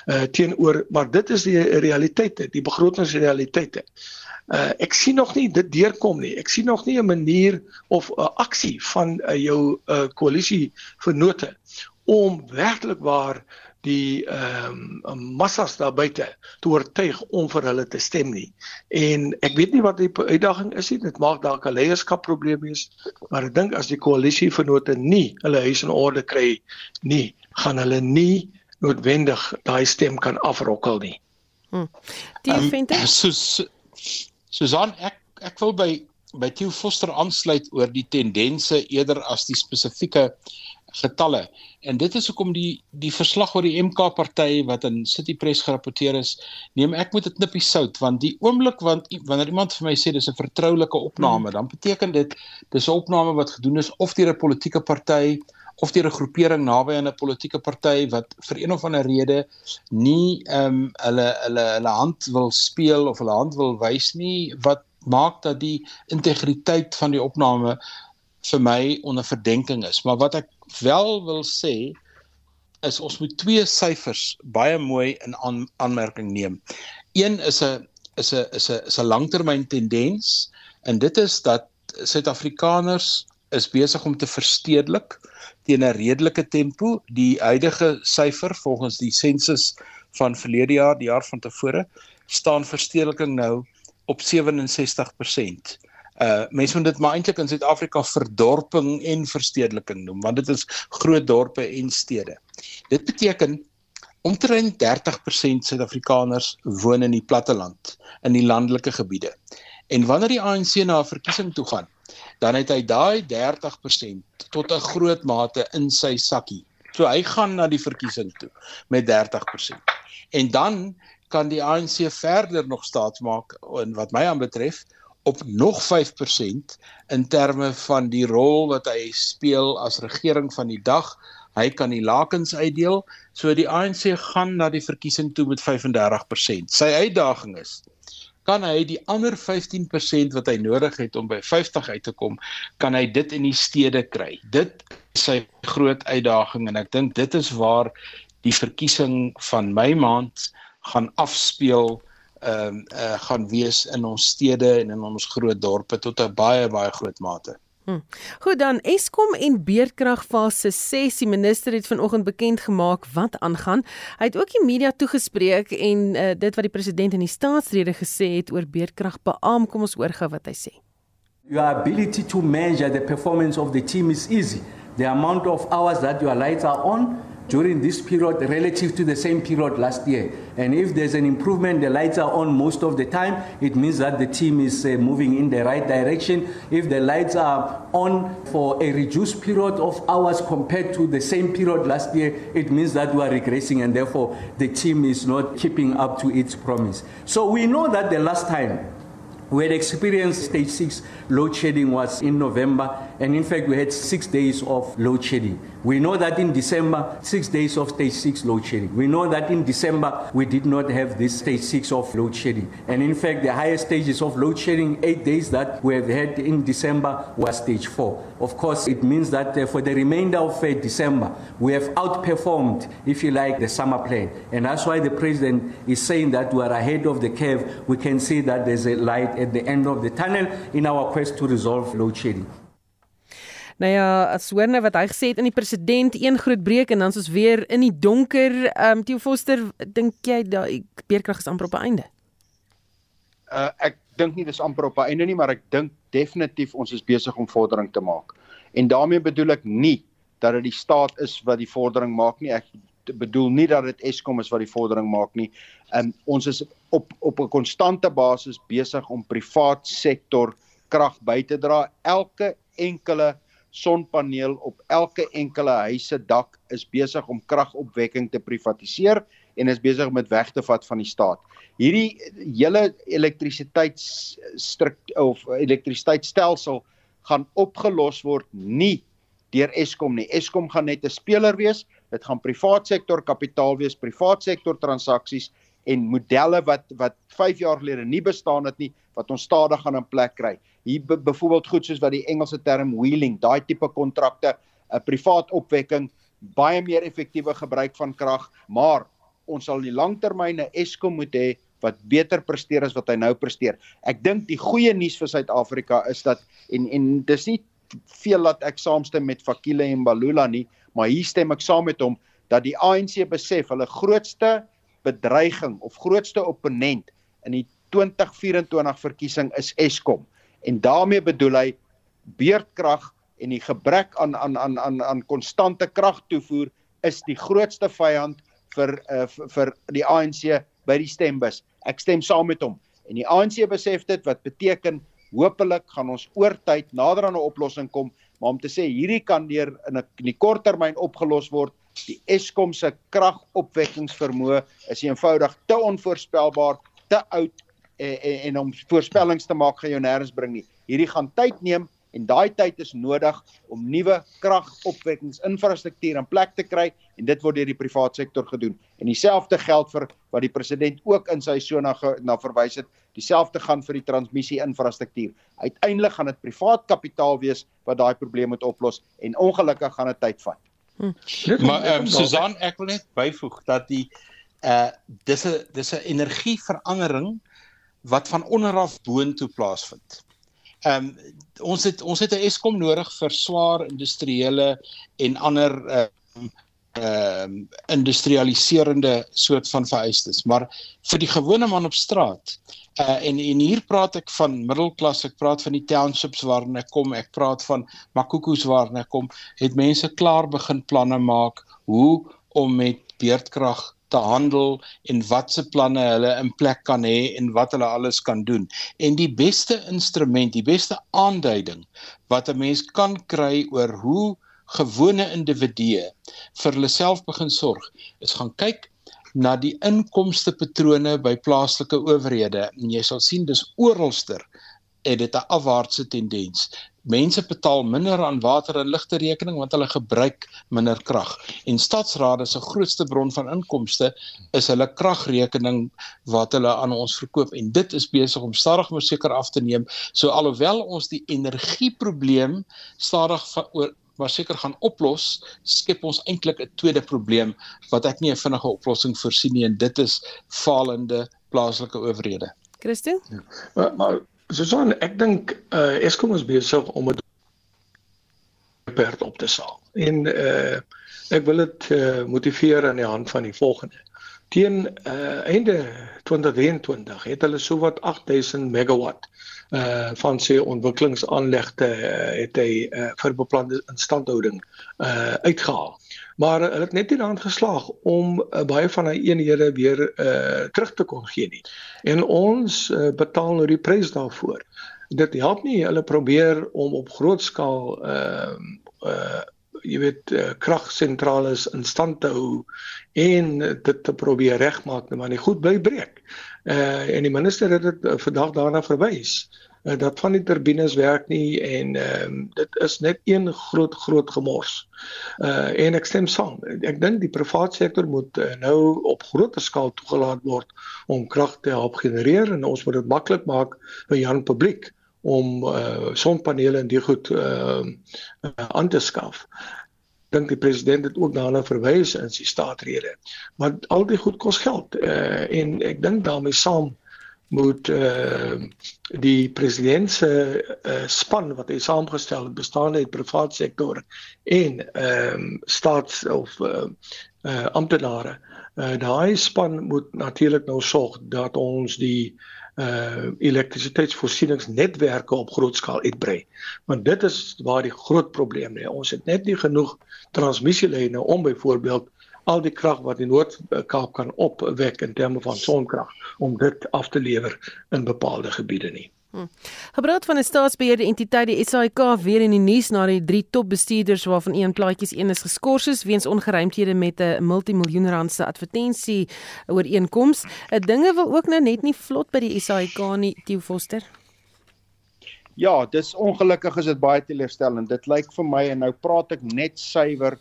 uh teenoor maar dit is die realiteite, die begrotingsrealiteite. Uh, ek sien nog nie dit deurkom nie. Ek sien nog nie 'n manier of 'n uh, aksie van uh, jou uh, koalisie vennote om werklik waar die ehm um, massas daar buite te oortuig om vir hulle te stem nie. En ek weet nie wat die uitdaging is nie. Dit maak dalk 'n leierskap probleem wees, maar ek dink as die koalisie vennote nie hulle huis in orde kry nie, gaan hulle nie noodwendig daai stem kan afrokkel nie. Hm. Die um, vind ek soos Susan, ek ek wil by by Theo Foster aansluit oor die tendense eerder as die spesifieke getalle. En dit is hoekom die die verslag oor die MK party wat in City Press gerapporteer is, neem ek met 'n knippie sout want die oomblik want wanneer iemand vir my sê dis 'n vertroulike opname, hmm. dan beteken dit dis 'n opname wat gedoen is of deur 'n politieke party of deur 'n groepering naby aan 'n politieke party wat vir een of ander rede nie ehm um, hulle hulle hulle hand wil speel of hulle hand wil wys nie wat maak dat die integriteit van die opname vir my onder verdenking is. Maar wat ek wel wil sê is ons moet twee syfers baie mooi in aan, aanmerking neem. Een is 'n is 'n is 'n is 'n langtermyn tendens en dit is dat Suid-Afrikaners is besig om te verstedelik teen 'n redelike tempo. Die huidige syfer volgens die sensus van verlede jaar, die jaar van tevore, staan verstedeliking nou op 67%. Uh mense moet dit maar eintlik in Suid-Afrika verdorping en verstedeliking noem, want dit is groot dorpe en stede. Dit beteken omtrent 30% Suid-Afrikaners woon in die platteland, in die landelike gebiede. En wanneer die ANC na 'n verkiesing toe gaan, dan het hy daai 30% tot 'n groot mate in sy sakkie. So hy gaan na die verkiesing toe met 30%. En dan kan die ANC verder nog staatsmaak en wat my aanbetref op nog 5% in terme van die rol wat hy speel as regering van die dag. Hy kan die lakens uitdeel. So die ANC gaan na die verkiesing toe met 35%. Sy uitdaging is kan hy die ander 15% wat hy nodig het om by 50 uit te kom, kan hy dit in die stede kry. Dit is sy groot uitdaging en ek dink dit is waar die verkiesing van my maand gaan afspeel ehm um, uh, gaan wees in ons stede en in ons groot dorpe tot 'n baie baie groot mate. Hm. Goed dan Eskom en beerdkrag fase 6 die minister het vanoggend bekend gemaak wat aangaan. Hy het ook die media toegespreek en uh, dit wat die president in die staatsrede gesê het oor beerdkrag beamoen. Kom ons hoor gou wat hy sê. Your ability to measure the performance of the team is easy. The amount of hours that your lights are on during this period relative to the same period last year. And if there's an improvement, the lights are on most of the time, it means that the team is uh, moving in the right direction. If the lights are on for a reduced period of hours compared to the same period last year, it means that we are regressing and therefore the team is not keeping up to its promise. So we know that the last time we had experienced stage 6 load shedding was in November and in fact we had 6 days of load shedding. We know that in December, six days of stage six load shedding. We know that in December, we did not have this stage six of load shedding. And in fact, the highest stages of load shedding, eight days that we have had in December, was stage four. Of course, it means that uh, for the remainder of uh, December, we have outperformed, if you like, the summer plan. And that's why the president is saying that we are ahead of the curve. We can see that there's a light at the end of the tunnel in our quest to resolve load shedding. Nou ja, as hoor nou wat hy gesê het in die president een groot breek en dan is ons weer in die donker. Ehm um, Theo Foster, dink jy daai beerkrag is amper op 'n einde? Uh ek dink nie dis amper op 'n einde nie, maar ek dink definitief ons is besig om vordering te maak. En daarmee bedoel ek nie dat dit die staat is wat die vordering maak nie. Ek bedoel nie dat dit Eskom is wat die vordering maak nie. Um ons is op op 'n konstante basis besig om privaat sektor krag by te dra. Elke enkele sonpaneel op elke enkele huis se dak is besig om kragopwekking te privatiseer en is besig om dit weg te vat van die staat. Hierdie hele elektrisiteitsstruktuur of elektrisiteitsstelsel gaan opgelos word nie deur Eskom nie. Eskom gaan net 'n speler wees. Dit gaan privaat sektor kapitaal wees, privaat sektor transaksies en modelle wat wat 5 jaar gelede nie bestaan het nie wat ons stadig gaan in plek kry hier byvoorbeeld goed soos wat die Engelse term wheeling, daai tipe kontrakte, 'n privaat opwekking, baie meer effektiewe gebruik van krag, maar ons sal die langtermyne Eskom moet hê wat beter presteer as wat hy nou presteer. Ek dink die goeie nuus vir Suid-Afrika is dat en en dis nie veel dat ek saamstem met Fakile en Balula nie, maar hier stem ek saam met hom dat die ANC besef hulle grootste bedreiging of grootste opponent in die 2024 verkiesing is Eskom en daarmee bedoel hy beerdkrag en die gebrek aan aan aan aan aan konstante kragtoevoer is die grootste vyand vir uh, vir die ANC by die stembus. Ek stem saam met hom. En die ANC besef dit wat beteken hopelik gaan ons oor tyd nader aan 'n oplossing kom, maar om te sê hierdie kan deur in 'n in die korttermyn opgelos word, die Eskom se kragopwekkingsvermoë is eenvoudig te onvoorspelbaar, te oud en, en, en om voorspellings te maak gaan jou nêrens bring nie. Hierdie gaan tyd neem en daai tyd is nodig om nuwe kragopwekkingsinfrastruktuur in plek te kry en dit word deur die private sektor gedoen. En dieselfde geld vir wat die president ook in sy so na, verwys het, dieselfde gaan vir die transmissie infrastruktuur. Uiteindelik gaan dit privaat kapitaal wees wat daai probleem moet oplos en ongelukkig gaan dit tyd vat. Hm. Maar ehm um, Susan ek wil net byvoeg dat die uh dis 'n dis 'n energieverandering wat van onder af boontoe plaasvind. Ehm um, ons het ons het 'n Eskom nodig vir swaar industriële en ander ehm uh, ehm um, industrialiserende soort van vereistes, maar vir die gewone man op straat uh en en hier praat ek van middelklas, ek praat van die townships waarin ek kom, ek praat van Makoko's waarin ek kom, het mense klaar begin planne maak hoe om met beerdkrag te handel en watse planne hulle in plek kan hê en wat hulle alles kan doen. En die beste instrument, die beste aanduiding wat 'n mens kan kry oor hoe gewone individue vir hulle self begin sorg, is gaan kyk na die inkomste patrone by plaaslike owerhede en jy sal sien dis oralster het dit 'n afwaartse tendens. Mense betaal minder aan water en ligte rekening want hulle gebruik minder krag. En stadsrade se grootste bron van inkomste is hulle kragrekening wat hulle aan ons verkoop en dit is besig om stadig maar seker af te neem. So alhoewel ons die energieprobleem stadig maar seker gaan oplos, skep ons eintlik 'n tweede probleem wat ek nie 'n vinnige oplossing voorsien nie en dit is falende plaaslike owerhede. Christo? Ja. Maar, maar Susan, ek dink uh, Eskom is besig om 'n perd op te saal. En uh, ek wil dit uh, motiveer aan die hand van die volgende. Teen uh, einde 2023 het hulle sowat 8000 megawatt uh van sy ontwikkelingsaanlegte uh, het hy uh, vir beplande instandhouding uh uitgehaal. Maar uh, hulle het net nie daaraan geslaag om uh, baie van hy eenhede weer uh terug te kon gee nie. En ons uh, betaal nou die prys daarvoor. Dit help nie hulle probeer om op groot skaal uh uh jy weet uh, kragsentrale in stand te hou en dit te probeer regmaak net maar nie goed bly breek. Uh en die minister het dit uh, vandag daarna verwys uh, dat van die turbines werk nie en ehm uh, dit is net een groot groot gemors. Uh en ek stem saam. Ek dink die private sektor moet uh, nou op groter skaal toegelaat word om krag te help genereer en ons moet dit maklik maak vir Jan publiek om uh sonpanele en die goed uh, uh aan te skaf. Dink die president het ook daarna verwys in sy staatrede. Maar al die goed kos geld uh en ek dink daarmee saam moet uh die president se uh, span wat hy saamgestel het bestaande uit privaat sektor en ehm um, staats of uh, uh amptenare uh daai span moet natuurlik nou sorg dat ons die uh uh elektrisiteitsvoorsieningsnetwerke op groot skaal uitbrei. Want dit is waar die groot probleem lê. Ons het net nie genoeg transmissielyne om byvoorbeeld al die krag wat die Noord-Kaap kan opwek in terme van sonkrag om dit af te lewer in bepaalde gebiede nie. Hm. Gebraad van 'n staatsbeheerde entiteit die SAIK weer in die nuus na die drie topbestuurders waarvan een plaatjies een is geskort is weens ongeruimthede met 'n multimiljoen rand se advertensie ooreenkoms. Dinge wil ook nou net nie vlot by die SAIK nie, Theo Foster. Ja, dis ongelukkig is dit baie teleurstellend. Dit lyk vir my en nou praat ek net suiwer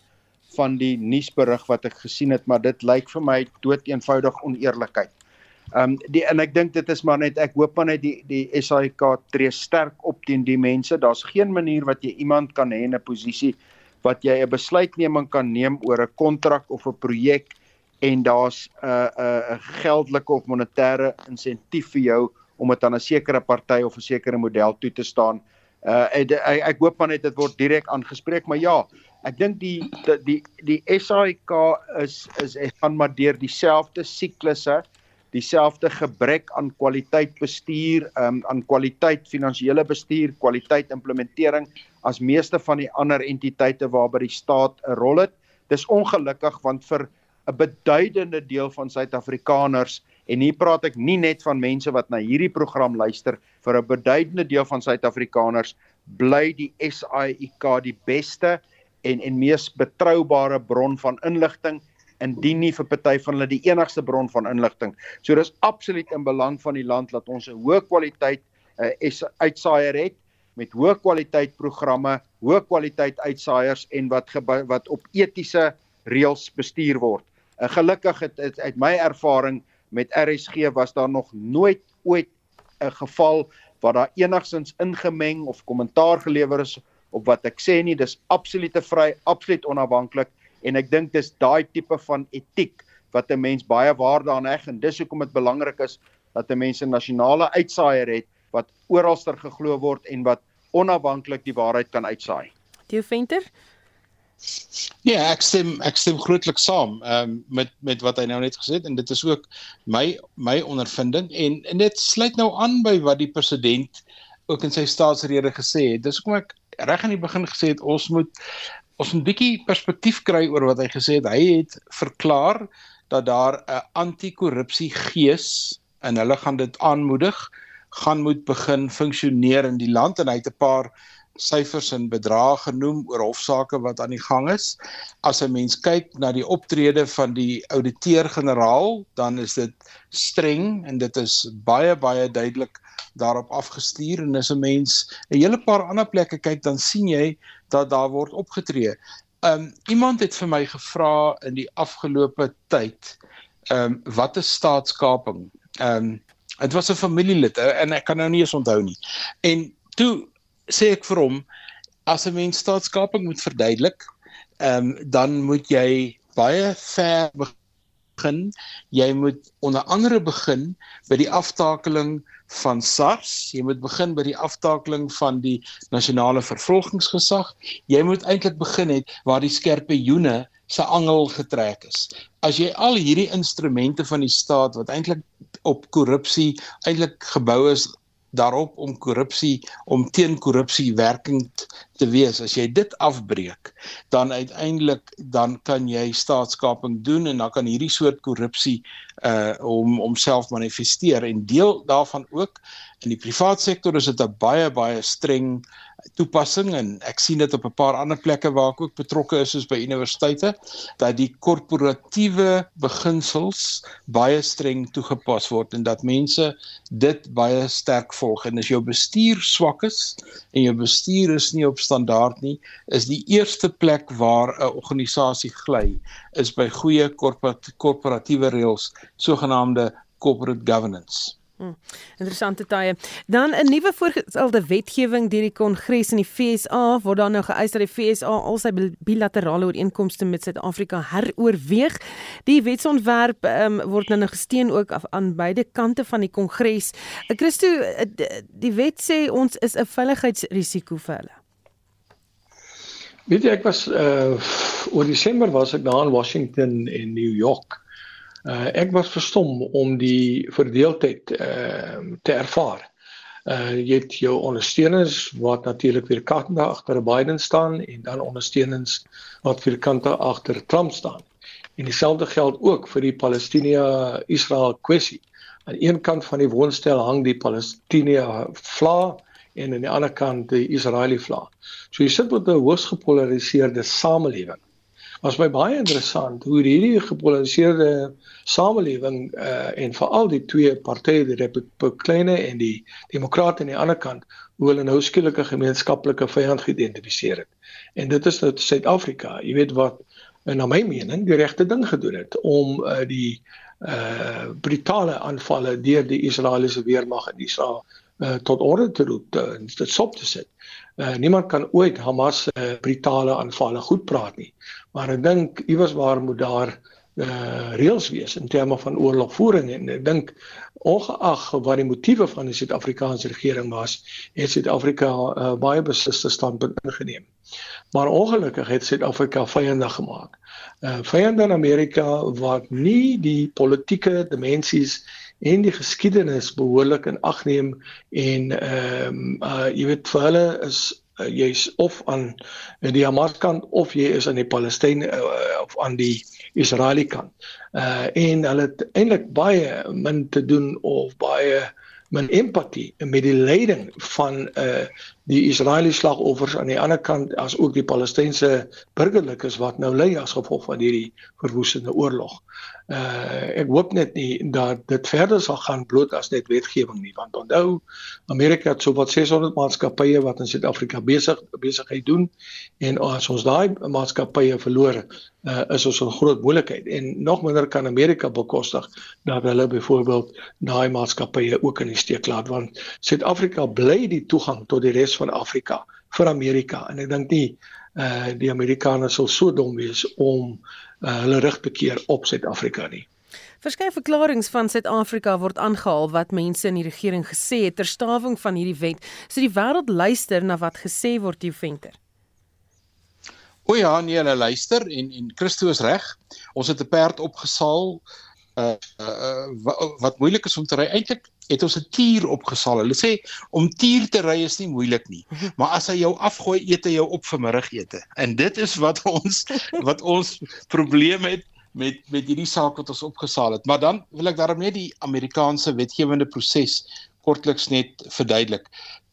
van die nuusberig wat ek gesien het, maar dit lyk vir my dood eenvoudig oneerlikheid. Ehm um, die en ek dink dit is maar net ek hoop maar net die die SAIK tree sterk op teen die mense. Daar's geen manier wat jy iemand kan hê in 'n posisie wat jy 'n besluitneming kan neem oor 'n kontrak of 'n projek en daar's 'n uh, 'n uh, 'n geldelike of monetêre insentief vir jou om dit aan 'n sekere party of 'n sekere model toe te staan. Uh ek ek, hoop maar net dit word direk aangespreek, maar ja, ek dink die die die, SAIK is is gaan maar deur dieselfde siklusse dieselfde gebrek aan kwaliteit bestuur, um, aan kwaliteit finansiële bestuur, kwaliteit implementering as meeste van die ander entiteite waarby die staat 'n rol het. Dis ongelukkig want vir 'n beduidende deel van Suid-Afrikaners en hier praat ek nie net van mense wat na hierdie program luister, vir 'n beduidende deel van Suid-Afrikaners bly die SAIK die beste en en mees betroubare bron van inligting indien nie vir party van hulle die enigste bron van inligting. So dis absoluut in belang van die land dat ons 'n hoë kwaliteit uh, uitsaaier het met hoë kwaliteit programme, hoë kwaliteit uitsaaiers en wat wat op etiese reëls bestuur word. En gelukkig het, het uit my ervaring met RSG was daar nog nooit ooit 'n geval waar daar enigsins ingemeng of kommentaar gelewer is op wat ek sê nie dis absolute vry, absoluut onafhanklik en ek dink dis daai tipe van etiek wat 'n mens baie waarde aan heg en dis hoekom dit belangrik is dat 'n mens 'n nasionale uitsaaier het wat oralster geglo word en wat onafhanklik die waarheid kan uitsaai. Theo Venter Ja, ek stem ek stem grootliks saam um, met met wat hy nou net gesê het en dit is ook my my ondervinding en en dit sluit nou aan by wat die president ook in sy staatsrede gesê het. Dis hoekom ek reg aan die begin gesê het ons moet ons 'n bietjie perspektief kry oor wat hy gesê het. Hy het verklaar dat daar 'n anti-korrupsie gees en hulle gaan dit aanmoedig gaan moet begin funksioneer in die land en hy het 'n paar syfers en bedrae genoem oor hofsaake wat aan die gang is. As 'n mens kyk na die optrede van die ouditeur-generaal, dan is dit streng en dit is baie baie duidelik daarop afgestuur en as 'n mens 'n hele paar ander plekke kyk, dan sien jy dat daar word opgetree. Um iemand het vir my gevra in die afgelope tyd, um wat is staatskaping? Um, dit was 'n familielid en ek kan nou nie eens onthou nie. En toe sê ek vir hom as 'n mens staatskaping moet verduidelik, ehm um, dan moet jy baie ver begin. Jy moet onder andere begin by die aftakeling van SARS. Jy moet begin by die aftakeling van die nasionale vervolgingsgesag. Jy moet eintlik begin het waar die skerpioene se angel getrek is. As jy al hierdie instrumente van die staat wat eintlik op korrupsie eintlik gebou is daarop om korrupsie om teen korrupsie werkend te wees. As jy dit afbreek dan uiteindelik dan kan jy staatskaping doen en dan kan hierdie soort korrupsie uh om homself manifesteer. En deel daarvan ook in die privaat sektor is dit 'n baie baie streng toepassing en ek sien dit op 'n paar ander plekke waar ek ook betrokke is soos by universiteite dat die korporatiewe beginsels baie streng toegepas word en dat mense dit baie sterk volg. En as jou bestuur swak is en jou bestuur is nie op standaard nie is die eerste plek waar 'n organisasie gly is by goeie korporatiewe reëls sogenaamde corporate governance Hmm, interessante tye. Dan 'n nuwe voorgestelde wetgewing deur die Kongres in die FSA word dan nou geëis dat die FSA al sy bilaterale ooreenkomste met Suid-Afrika heroorweeg. Die wetsontwerp um, word nou gesteun ook af, aan beide kante van die Kongres. Ek eh, Christo, eh, die wet sê ons is 'n veiligheidsrisiko vir hulle. Weet jy ek was uh oor Desember was ek daar in Washington en New York Uh, ek was verstom om die verdeeldheid uh, te ervaar. Uh jy het jou ondersteuners wat natuurlik weer kante agter Biden staan en dan ondersteuners wat vir kante agter Trump staan. En dieselfde geld ook vir die Palestina-Israel kwessie. Aan een kant van die woonstel hang die Palestina vlag en aan die ander kant die Israeli vlag. So jy sit met 'n hoogs gepolariseerde samelewing was my baie interessant hoe hierdie gepolariseerde samelewing uh, en veral die twee partye die Republikeine en die Demokrate aan die ander kant hoe hulle nou skielik 'n gemeenskaplike vyand geïdentifiseer het. En dit is nou Suid-Afrika. Jy weet wat en na my mening die regte ding gedoen het om uh, die uh brutale aanvalle deur die Israeliese weermag in Israel uh, tot orde te roep en dit stop te sit. Uh, niemand kan ooit Hamas se uh, brutale aanvalle goed praat nie. Maar ek dink iewers waar moet daar uh reëls wees in terme van oorlogvoering en ek dink ongeag wat die motiewe van die Suid-Afrikaanse regering was, het Suid-Afrika uh, baie besliste standpunt ingeneem. Maar ongelukkig het Suid-Afrika vyande gemaak. Uh vyande in Amerika wat nie die politieke dimensies en die geskiedenis behoorlik in ag neem en ehm um, uh jy weet vir hulle is jy's of aan die Hamas kant of jy is aan die Palestyn uh, of aan die Israeli kant. Uh en hulle het eintlik baie min te doen of baie min empatie met die lyding van uh die Israeliese slagoffers aan die ander kant as ook die Palestynse burgerlikes wat nou ly as gevolg van hierdie verwoestende oorlog. Uh ek hoop net nie dat dit verder sal gaan bloot as net wetgewing nie want onthou Amerika het sowat 600 maatskappye wat in Suid-Afrika besig besigheid doen en as ons daai maatskappye verloor uh is ons 'n groot moeilikheid. En nog minder kan Amerika bekostig dat hulle byvoorbeeld daai maatskappye ook in die steek laat want Suid-Afrika bly die toegang tot die res van Afrika vir Amerika. En ek dink nie uh die Amerikaners sal so dom wees om hulle rug te keer op Suid-Afrika nie. Verskeie verklaringe van Suid-Afrika word aangehaal wat mense in die regering gesê het ter stawing van hierdie wet. So die wêreld luister na wat gesê word, jou venter. O ja, nee, hulle luister en en Christo is reg. Ons het 'n perd opgesaal uh, uh wat, wat moeilik is om te ry. Eintlik het ons 'n tier opgesaal. Hulle sê om tier te ry is nie moeilik nie, maar as hy jou afgooi, eet hy jou op vir middagete. En dit is wat ons wat ons probleme het met met hierdie saak wat ons opgesaal het. Maar dan wil ek daarom net die Amerikaanse wetgewende proses kortliks net verduidelik.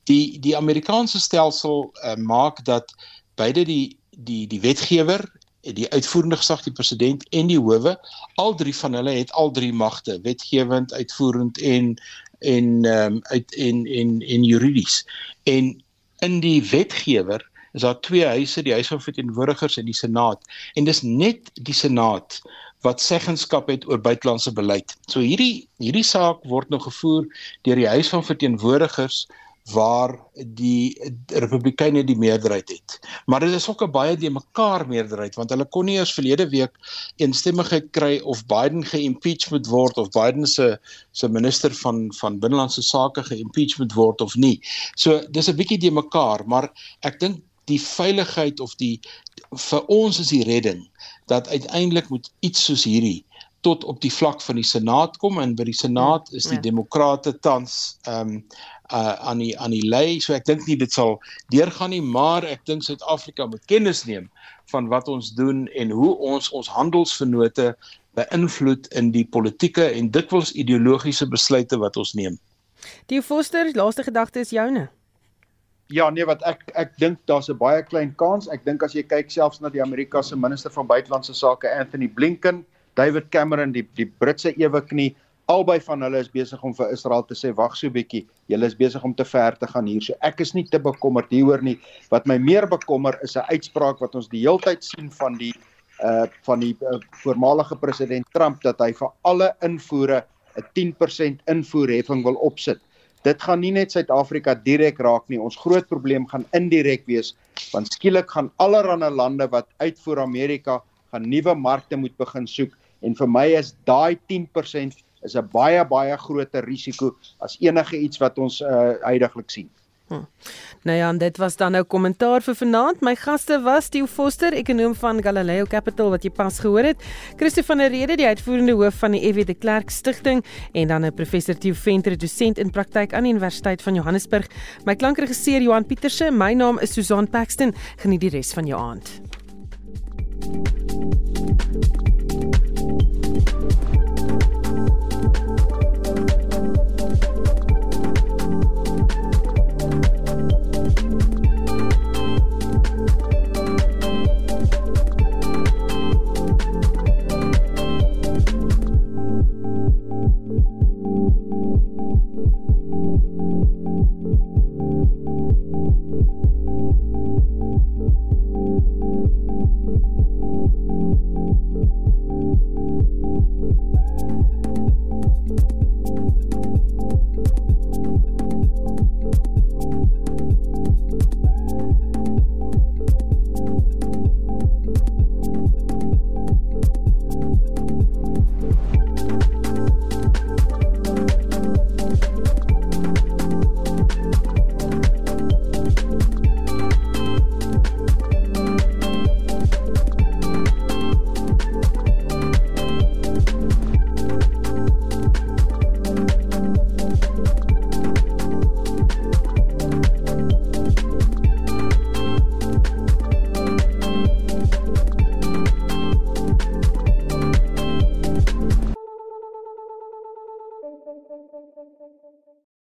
Die die Amerikaanse stelsel uh, maak dat beide die die die wetgewer die uitvoerende gesag die president en die howe al drie van hulle het al drie magte wetgewend uitvoerend en en ehm um, uit en en en juridies en in die wetgewer is daar twee huise die huis van verteenwoordigers en die senaat en dis net die senaat wat seggenskap het oor buitelandse beleid. So hierdie hierdie saak word nou gevoer deur die huis van verteenwoordigers waar die Republikeine die meerderheid het. Maar dit is ook 'n baie die mekaar meerderheid want hulle kon nie eers verlede week eensstemmigheid kry of Biden geïmpeach word of Biden se se minister van van binnelandse sake geïmpeach word of nie. So dis 'n bietjie die mekaar, maar ek dink die veiligheid of die vir ons is die redding dat uiteindelik moet iets soos hierdie tot op die vlak van die senaat kom en by die senaat is die ja. demokrate tans ehm um, uh, aan die aan die lei. So ek dink nie dit sal deurgaan nie, maar ek dink Suid-Afrika moet kennis neem van wat ons doen en hoe ons ons handelsvennote beïnvloed in die politieke en dikwels ideologiese besluite wat ons neem. Die Foster, laaste gedagte is joune. Ja, nee, wat ek ek dink daar's 'n baie klein kans. Ek dink as jy kyk selfs na die Amerika se minister van buitelandse sake Anthony Blinken, David Cameron, die die Britse eweknie, albei van hulle is besig om vir Israel te sê wag so bietjie, julle is besig om te ver te gaan hier. So ek is nie te bekommerd hieroor nie. Wat my meer bekommer is 'n uitspraak wat ons die heeltyd sien van die uh van die uh, voormalige president Trump dat hy vir alle invoere 'n 10% invoerheffing wil opsit. Dit gaan nie net Suid-Afrika direk raak nie. Ons groot probleem gaan indirek wees want skielik gaan allerlei lande wat uitvoer Amerika gaan nuwe markte moet begin soek en vir my is daai 10% is 'n baie baie groter risiko as enige iets wat ons uh, heidaglik sien. Hm. Nou ja, dit was dan nou kommentaar vir vanaand. My gaste was Theo Foster, ekonom van Galileo Capital wat jy pas gehoor het, Christo van der Rede, die uitvoerende hoof van die de Klerk Stichting en dan 'n professor Theo Venter, dosent in praktyk aan die Universiteit van Johannesburg. My klankregisseur Johan Pieterse, my naam is Susan Paxton. Geniet die res van jou aand. thank you